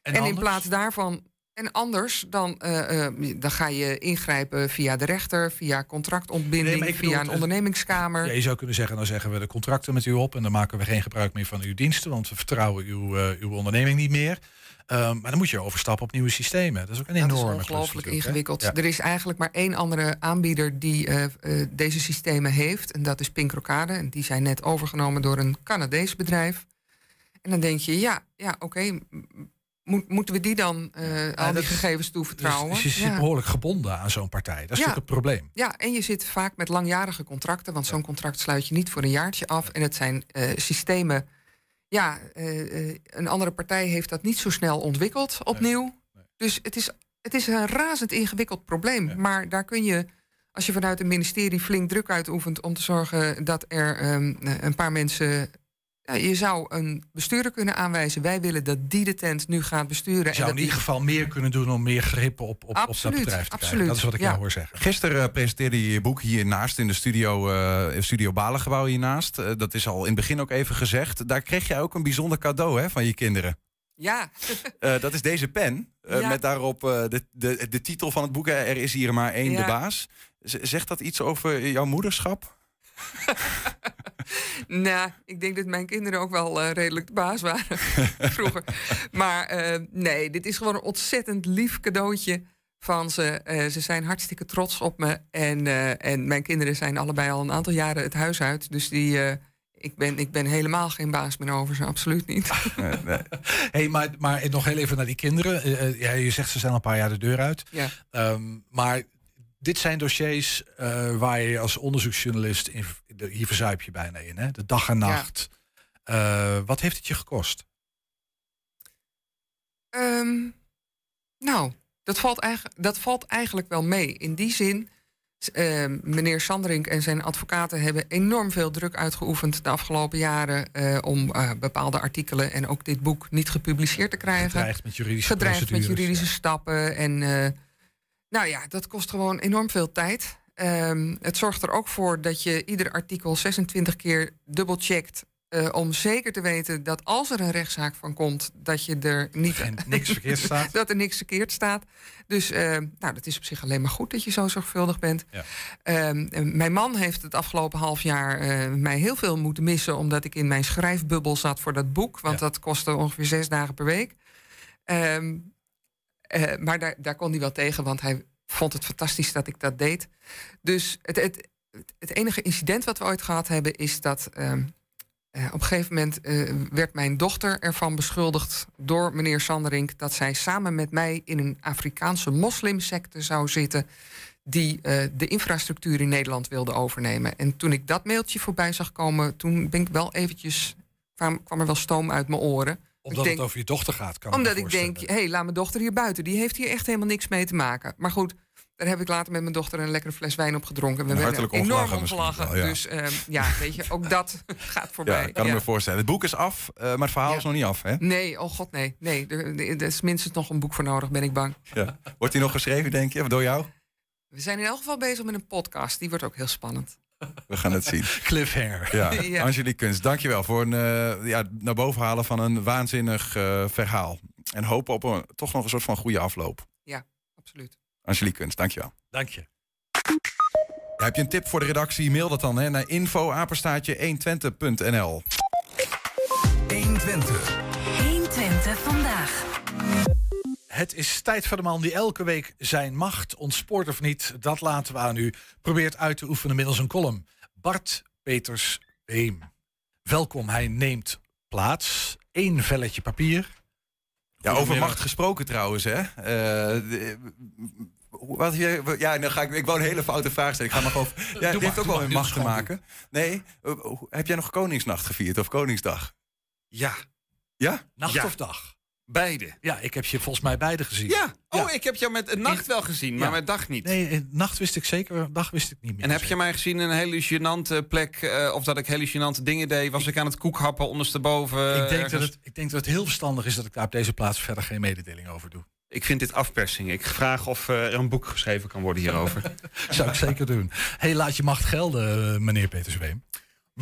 En En, in plaats daarvan... En anders, dan, eh, dan ga je ingrijpen via de rechter... via contractontbinding, Nee, via een ondernemingskamer. Ja, je zou kunnen zeggen, dan zeggen we de contracten met u op... en dan maken we geen gebruik meer van uw diensten... want we vertrouwen uw, uw onderneming niet meer. Ehm, maar dan moet je overstappen op nieuwe systemen. Dat is ook een Dat is enorme klus ongelooflijk natuurlijk, hè? ingewikkeld. Ja. Er is eigenlijk maar één andere aanbieder die eh, eh, deze systemen heeft. En dat is Pink Rocade. En die zijn net overgenomen door een Canadees bedrijf. En dan denk je, ja, ja oké, moet- moeten we die dan eh, al dat die is- gegevens toevertrouwen? Dus, dus je Ja. zit behoorlijk gebonden aan zo'n partij. Dat is Ja. natuurlijk het probleem. Ja, en je zit vaak met langjarige contracten, want zo'n contract sluit je niet voor een jaartje af. En het zijn systemen. Ja, eh, eh, een andere partij heeft dat niet zo snel ontwikkeld opnieuw. Dus het is, het is een razend ingewikkeld probleem. Maar daar kun je, als je vanuit een ministerie flink druk uitoefent om te zorgen dat er ehm, een paar mensen. Ja, je zou een bestuurder kunnen aanwijzen. Wij willen dat die de tent nu gaat besturen. Je zou dat in ieder die- geval meer kunnen doen om meer grip op, op, op dat bedrijf te krijgen. absoluut, Dat is wat ik ja. jou hoor zeggen. Gisteren eh, presenteerde je je boek hiernaast in de studio, in studio Balengebouw hiernaast. Eh, dat is al in het begin ook even gezegd. Daar kreeg jij ook een bijzonder cadeau hè, van je kinderen. Ja, dat is deze pen. Ja. Met daarop de, de, de titel van het boek. Er is hier maar één Ja. de baas. Z- Zegt dat iets over jouw moederschap? Nou, ik denk dat mijn kinderen ook wel eh, redelijk de baas waren vroeger. Maar eh, nee, dit is gewoon een ontzettend lief cadeautje van ze. Eh, ze zijn hartstikke trots op me. En, en mijn kinderen zijn allebei al een aantal jaren het huis uit. Dus die, ik, ben, ik ben helemaal geen baas meer over ze, absoluut niet. Hey, maar, maar nog heel even naar die kinderen. Ja, je zegt ze zijn al een paar jaar de deur uit. Ja. Ehm, maar dit zijn dossiers eh, waar je als onderzoeksjournalist... In, hier verzuip je bijna in, hè? De dag en nacht. Eh, wat heeft het je gekost? Ehm, nou, dat valt, eigenlijk, dat valt eigenlijk wel mee. In die zin, ehm, meneer Sanderink en zijn advocaten hebben enorm veel druk uitgeoefend de afgelopen jaren eh, om bepaalde artikelen en ook dit boek niet gepubliceerd te krijgen. Gedreigd met juridische Gedreigd met juridische stappen. En nou ja, dat kost gewoon enorm veel tijd. Ehm, het zorgt er ook voor dat je ieder artikel 26 keer dubbelcheckt. eh, om zeker te weten dat als er een rechtszaak van komt, dat je er niet niks verkeerd staat. dat er niks verkeerd staat. Dus eh, nou, dat is op zich alleen maar goed dat je zo zorgvuldig bent. Ehm, en mijn man heeft het afgelopen half jaar eh, mij heel veel moeten missen, omdat ik in mijn schrijfbubbel zat voor dat boek. Want dat kostte ongeveer zes dagen per week. Ehm, eh, maar daar, daar kon hij wel tegen, want hij vond het fantastisch dat ik dat deed. Dus het, het, het enige incident wat we ooit gehad hebben, is dat. ehm, eh, op een gegeven moment eh, werd mijn dochter ervan beschuldigd door meneer Sanderink dat zij samen met mij in een Afrikaanse moslimsecte zou zitten die de infrastructuur in Nederland wilde overnemen. En toen ik dat mailtje voorbij zag komen, toen ben ik wel eventjes kwam er wel stoom uit mijn oren. Omdat denk, het over je dochter gaat, kan omdat ik denk, hé, hey, laat mijn dochter hier buiten. Die heeft hier echt helemaal niks mee te maken. Maar goed, daar heb ik later met mijn dochter een lekkere fles wijn op gedronken. We En hebben enorm ja. Dus ehm, ja, weet je, ook dat gaat voorbij. Ja, kan ik Ja. me voorstellen. Het boek is af, eh, maar het verhaal is nog niet af. Hè? Nee, oh god, nee. nee er, is minstens nog een boek voor nodig, ben ik bang. Ja. Wordt die nog geschreven, denk je? Door jou? We zijn in elk geval bezig met een podcast. Die wordt ook heel spannend. We gaan het zien. Cliffhanger. Ja, Ja. Angelique Kunst, dankjewel voor een, eh, ja, naar boven halen van een waanzinnig eh, verhaal. En hopen op een, toch nog een soort van goede afloop. Ja, absoluut. Angelique Kunst, dankjewel. Dank je. Ja, heb je een tip voor de redactie? Mail dat dan hè, naar info-120.nl 120. 120 vandaag. Het is tijd voor de man die elke week zijn macht, ontspoort of niet, dat laten we aan u, probeert uit te oefenen middels een column. Bart Peters Beem. Welkom, hij neemt plaats. Eén velletje papier. Ja, over macht gesproken trouwens, hè? Eh, de- wat je, ja, dan ga ik, ik wou een hele foute vraag stellen. Ik ga nog over. Ja, maar, heeft ook wel maar, met macht te maken. Nee, eh, heb jij nog Koningsnacht gevierd of Koningsdag? Ja. Ja? Nacht Ja. of dag? Beide. Ja, ik heb je volgens mij beide gezien. Ja. Oh, ik heb jou met een nacht wel gezien, maar Ja. met dag niet. Nee, nacht wist ik zeker, dag wist ik niet meer. En heb je mij gezien in een hele gênante plek, eh, of dat ik hele gênante dingen deed? Was ik aan het koekhappen ondersteboven? ik, denk dat het, ik denk dat het heel verstandig is dat ik daar op deze plaats verder geen mededeling over doe. Ik vind dit afpersing. Ik vraag of eh, er een boek geschreven kan worden hierover. Zou ik zeker doen. hey, laat je macht gelden, eh, meneer Peters Beem.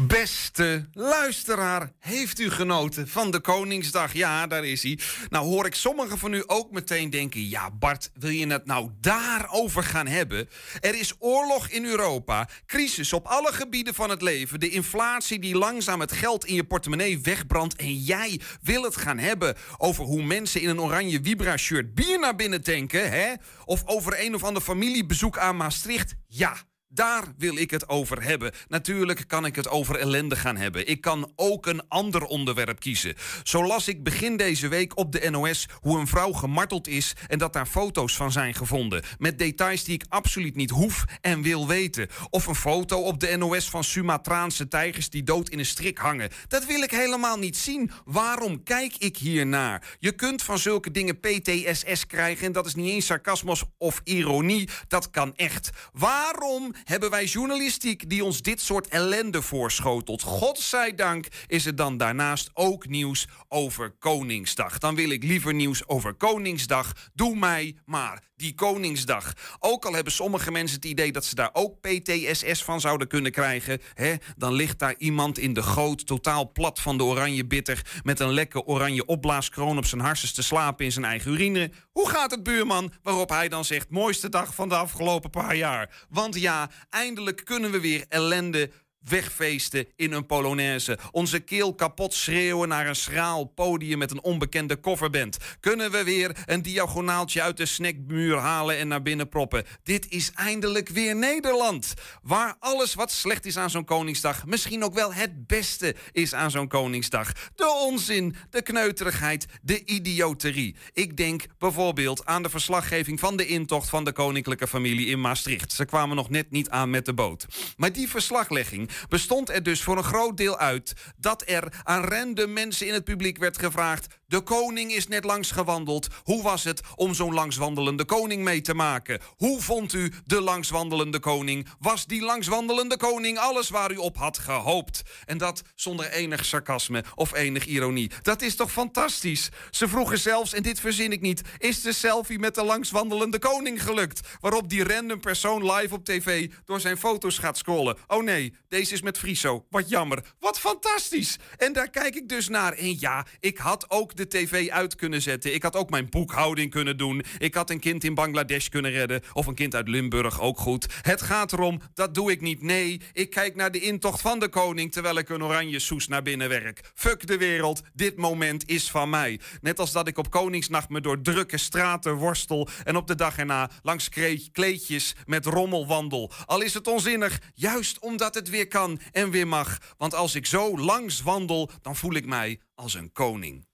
Beste luisteraar, heeft u genoten van de Koningsdag? Ja, daar is hij. Nou hoor ik sommigen van u ook meteen denken... ja, Bart, wil je het nou daarover gaan hebben? Er is oorlog in Europa, crisis op alle gebieden van het leven... de inflatie die langzaam het geld in je portemonnee wegbrandt... en jij wil het gaan hebben over hoe mensen in een oranje Vibra-shirt... bier naar binnen tanken, hè? Of over een of ander familiebezoek aan Maastricht? Ja, Daar wil ik het over hebben. Natuurlijk kan ik het over ellende gaan hebben. Ik kan ook een ander onderwerp kiezen. Zo las ik begin deze week op de NOS hoe een vrouw gemarteld is en dat daar foto's van zijn gevonden. Met details die ik absoluut niet hoef en wil weten. Of een foto op de NOS van Sumatraanse tijgers die dood in een strik hangen. Dat wil ik helemaal niet zien. Waarom kijk ik hier naar? Je kunt van zulke dingen PTSS krijgen en dat is niet eens sarcasmus of ironie. Dat kan echt. Waarom hebben wij journalistiek die ons dit soort ellende voorschotelt? Godzijdank is er dan daarnaast ook nieuws over Koningsdag. Dan wil ik liever nieuws over Koningsdag. Doe mij maar die Koningsdag. Ook al hebben sommige mensen het idee dat ze daar ook PTSS van zouden kunnen krijgen. Hè, dan ligt daar iemand in de goot, totaal plat van de oranje bitter. met een lekke oranje opblaaskroon op zijn harses te slapen in zijn eigen urine. Hoe gaat het, buurman? Waarop hij dan zegt: mooiste dag van de afgelopen paar jaar. Want ja, eindelijk kunnen we weer ellende wegfeesten in een Polonaise. Onze keel kapot schreeuwen naar een schraal podium met een onbekende kofferband. Kunnen we weer een diagonaaltje uit de snackmuur halen en naar binnen proppen. Dit is eindelijk weer Nederland. Waar alles wat slecht is aan zo'n Koningsdag misschien ook wel het beste is aan zo'n Koningsdag. De onzin, de kneuterigheid, de idioterie. Ik denk bijvoorbeeld aan de verslaggeving van de intocht van de koninklijke familie in Maastricht. Ze kwamen nog net niet aan met de boot. Maar die verslaglegging bestond er dus voor een groot deel uit dat er aan random mensen in het publiek werd gevraagd: De koning is net langs gewandeld. Hoe was het om zo'n langswandelende koning mee te maken? Hoe vond u de langswandelende koning? Was die langswandelende koning alles waar u op had gehoopt? En dat zonder enig sarcasme of enig ironie. Dat is toch fantastisch? Ze vroegen zelfs, en dit verzin ik niet: is de selfie met de langswandelende koning gelukt? Waarop die random persoon live op tv door zijn foto's gaat scrollen. Oh nee, deze is met Friso. Wat jammer. Wat fantastisch. En daar kijk ik dus naar. En ja, ik had ook de tv uit kunnen zetten. Ik had ook mijn boekhouding kunnen doen. Ik had een kind in Bangladesh kunnen redden. Of een kind uit Limburg, ook goed. Het gaat erom, dat doe ik niet. Nee, ik kijk naar de intocht van de koning... terwijl ik een oranje soes naar binnen werk. Fuck de wereld, dit moment is van mij. Net als dat ik op Koningsnacht me door drukke straten worstel... en op de dag erna langs kleedjes met rommel wandel. Al is het onzinnig, juist omdat het weer kan en weer mag. Want als ik zo langs wandel, dan voel ik mij als een koning.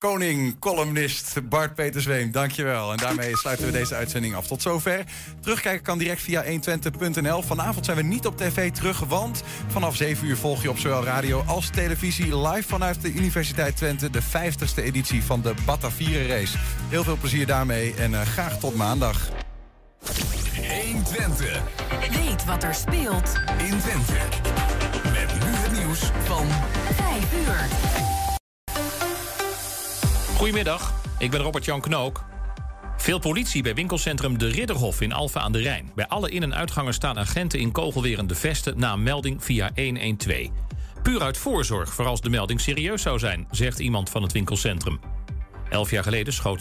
Koning, columnist Bart Peter Zweem, dankjewel. En daarmee sluiten we deze uitzending af. Tot zover. Terugkijken kan direct via 120.nl. Vanavond zijn we niet op tv terug, want vanaf 7 uur volg je op zowel radio als televisie... live vanuit de Universiteit Twente de 50ste editie van de Batavieren Race. Heel veel plezier daarmee en eh, graag tot maandag. 120. Weet wat er speelt in Twente. Met nu het nieuws van 5 uur. Goedemiddag, ik ben Robert-Jan Knook. Veel politie bij winkelcentrum De Ridderhof in Alphen aan de Rijn. Bij alle in- en uitgangen staan agenten in kogelwerende vesten... na een melding via 112. Puur uit voorzorg voor als de melding serieus zou zijn... zegt iemand van het winkelcentrum. Elf jaar geleden schoot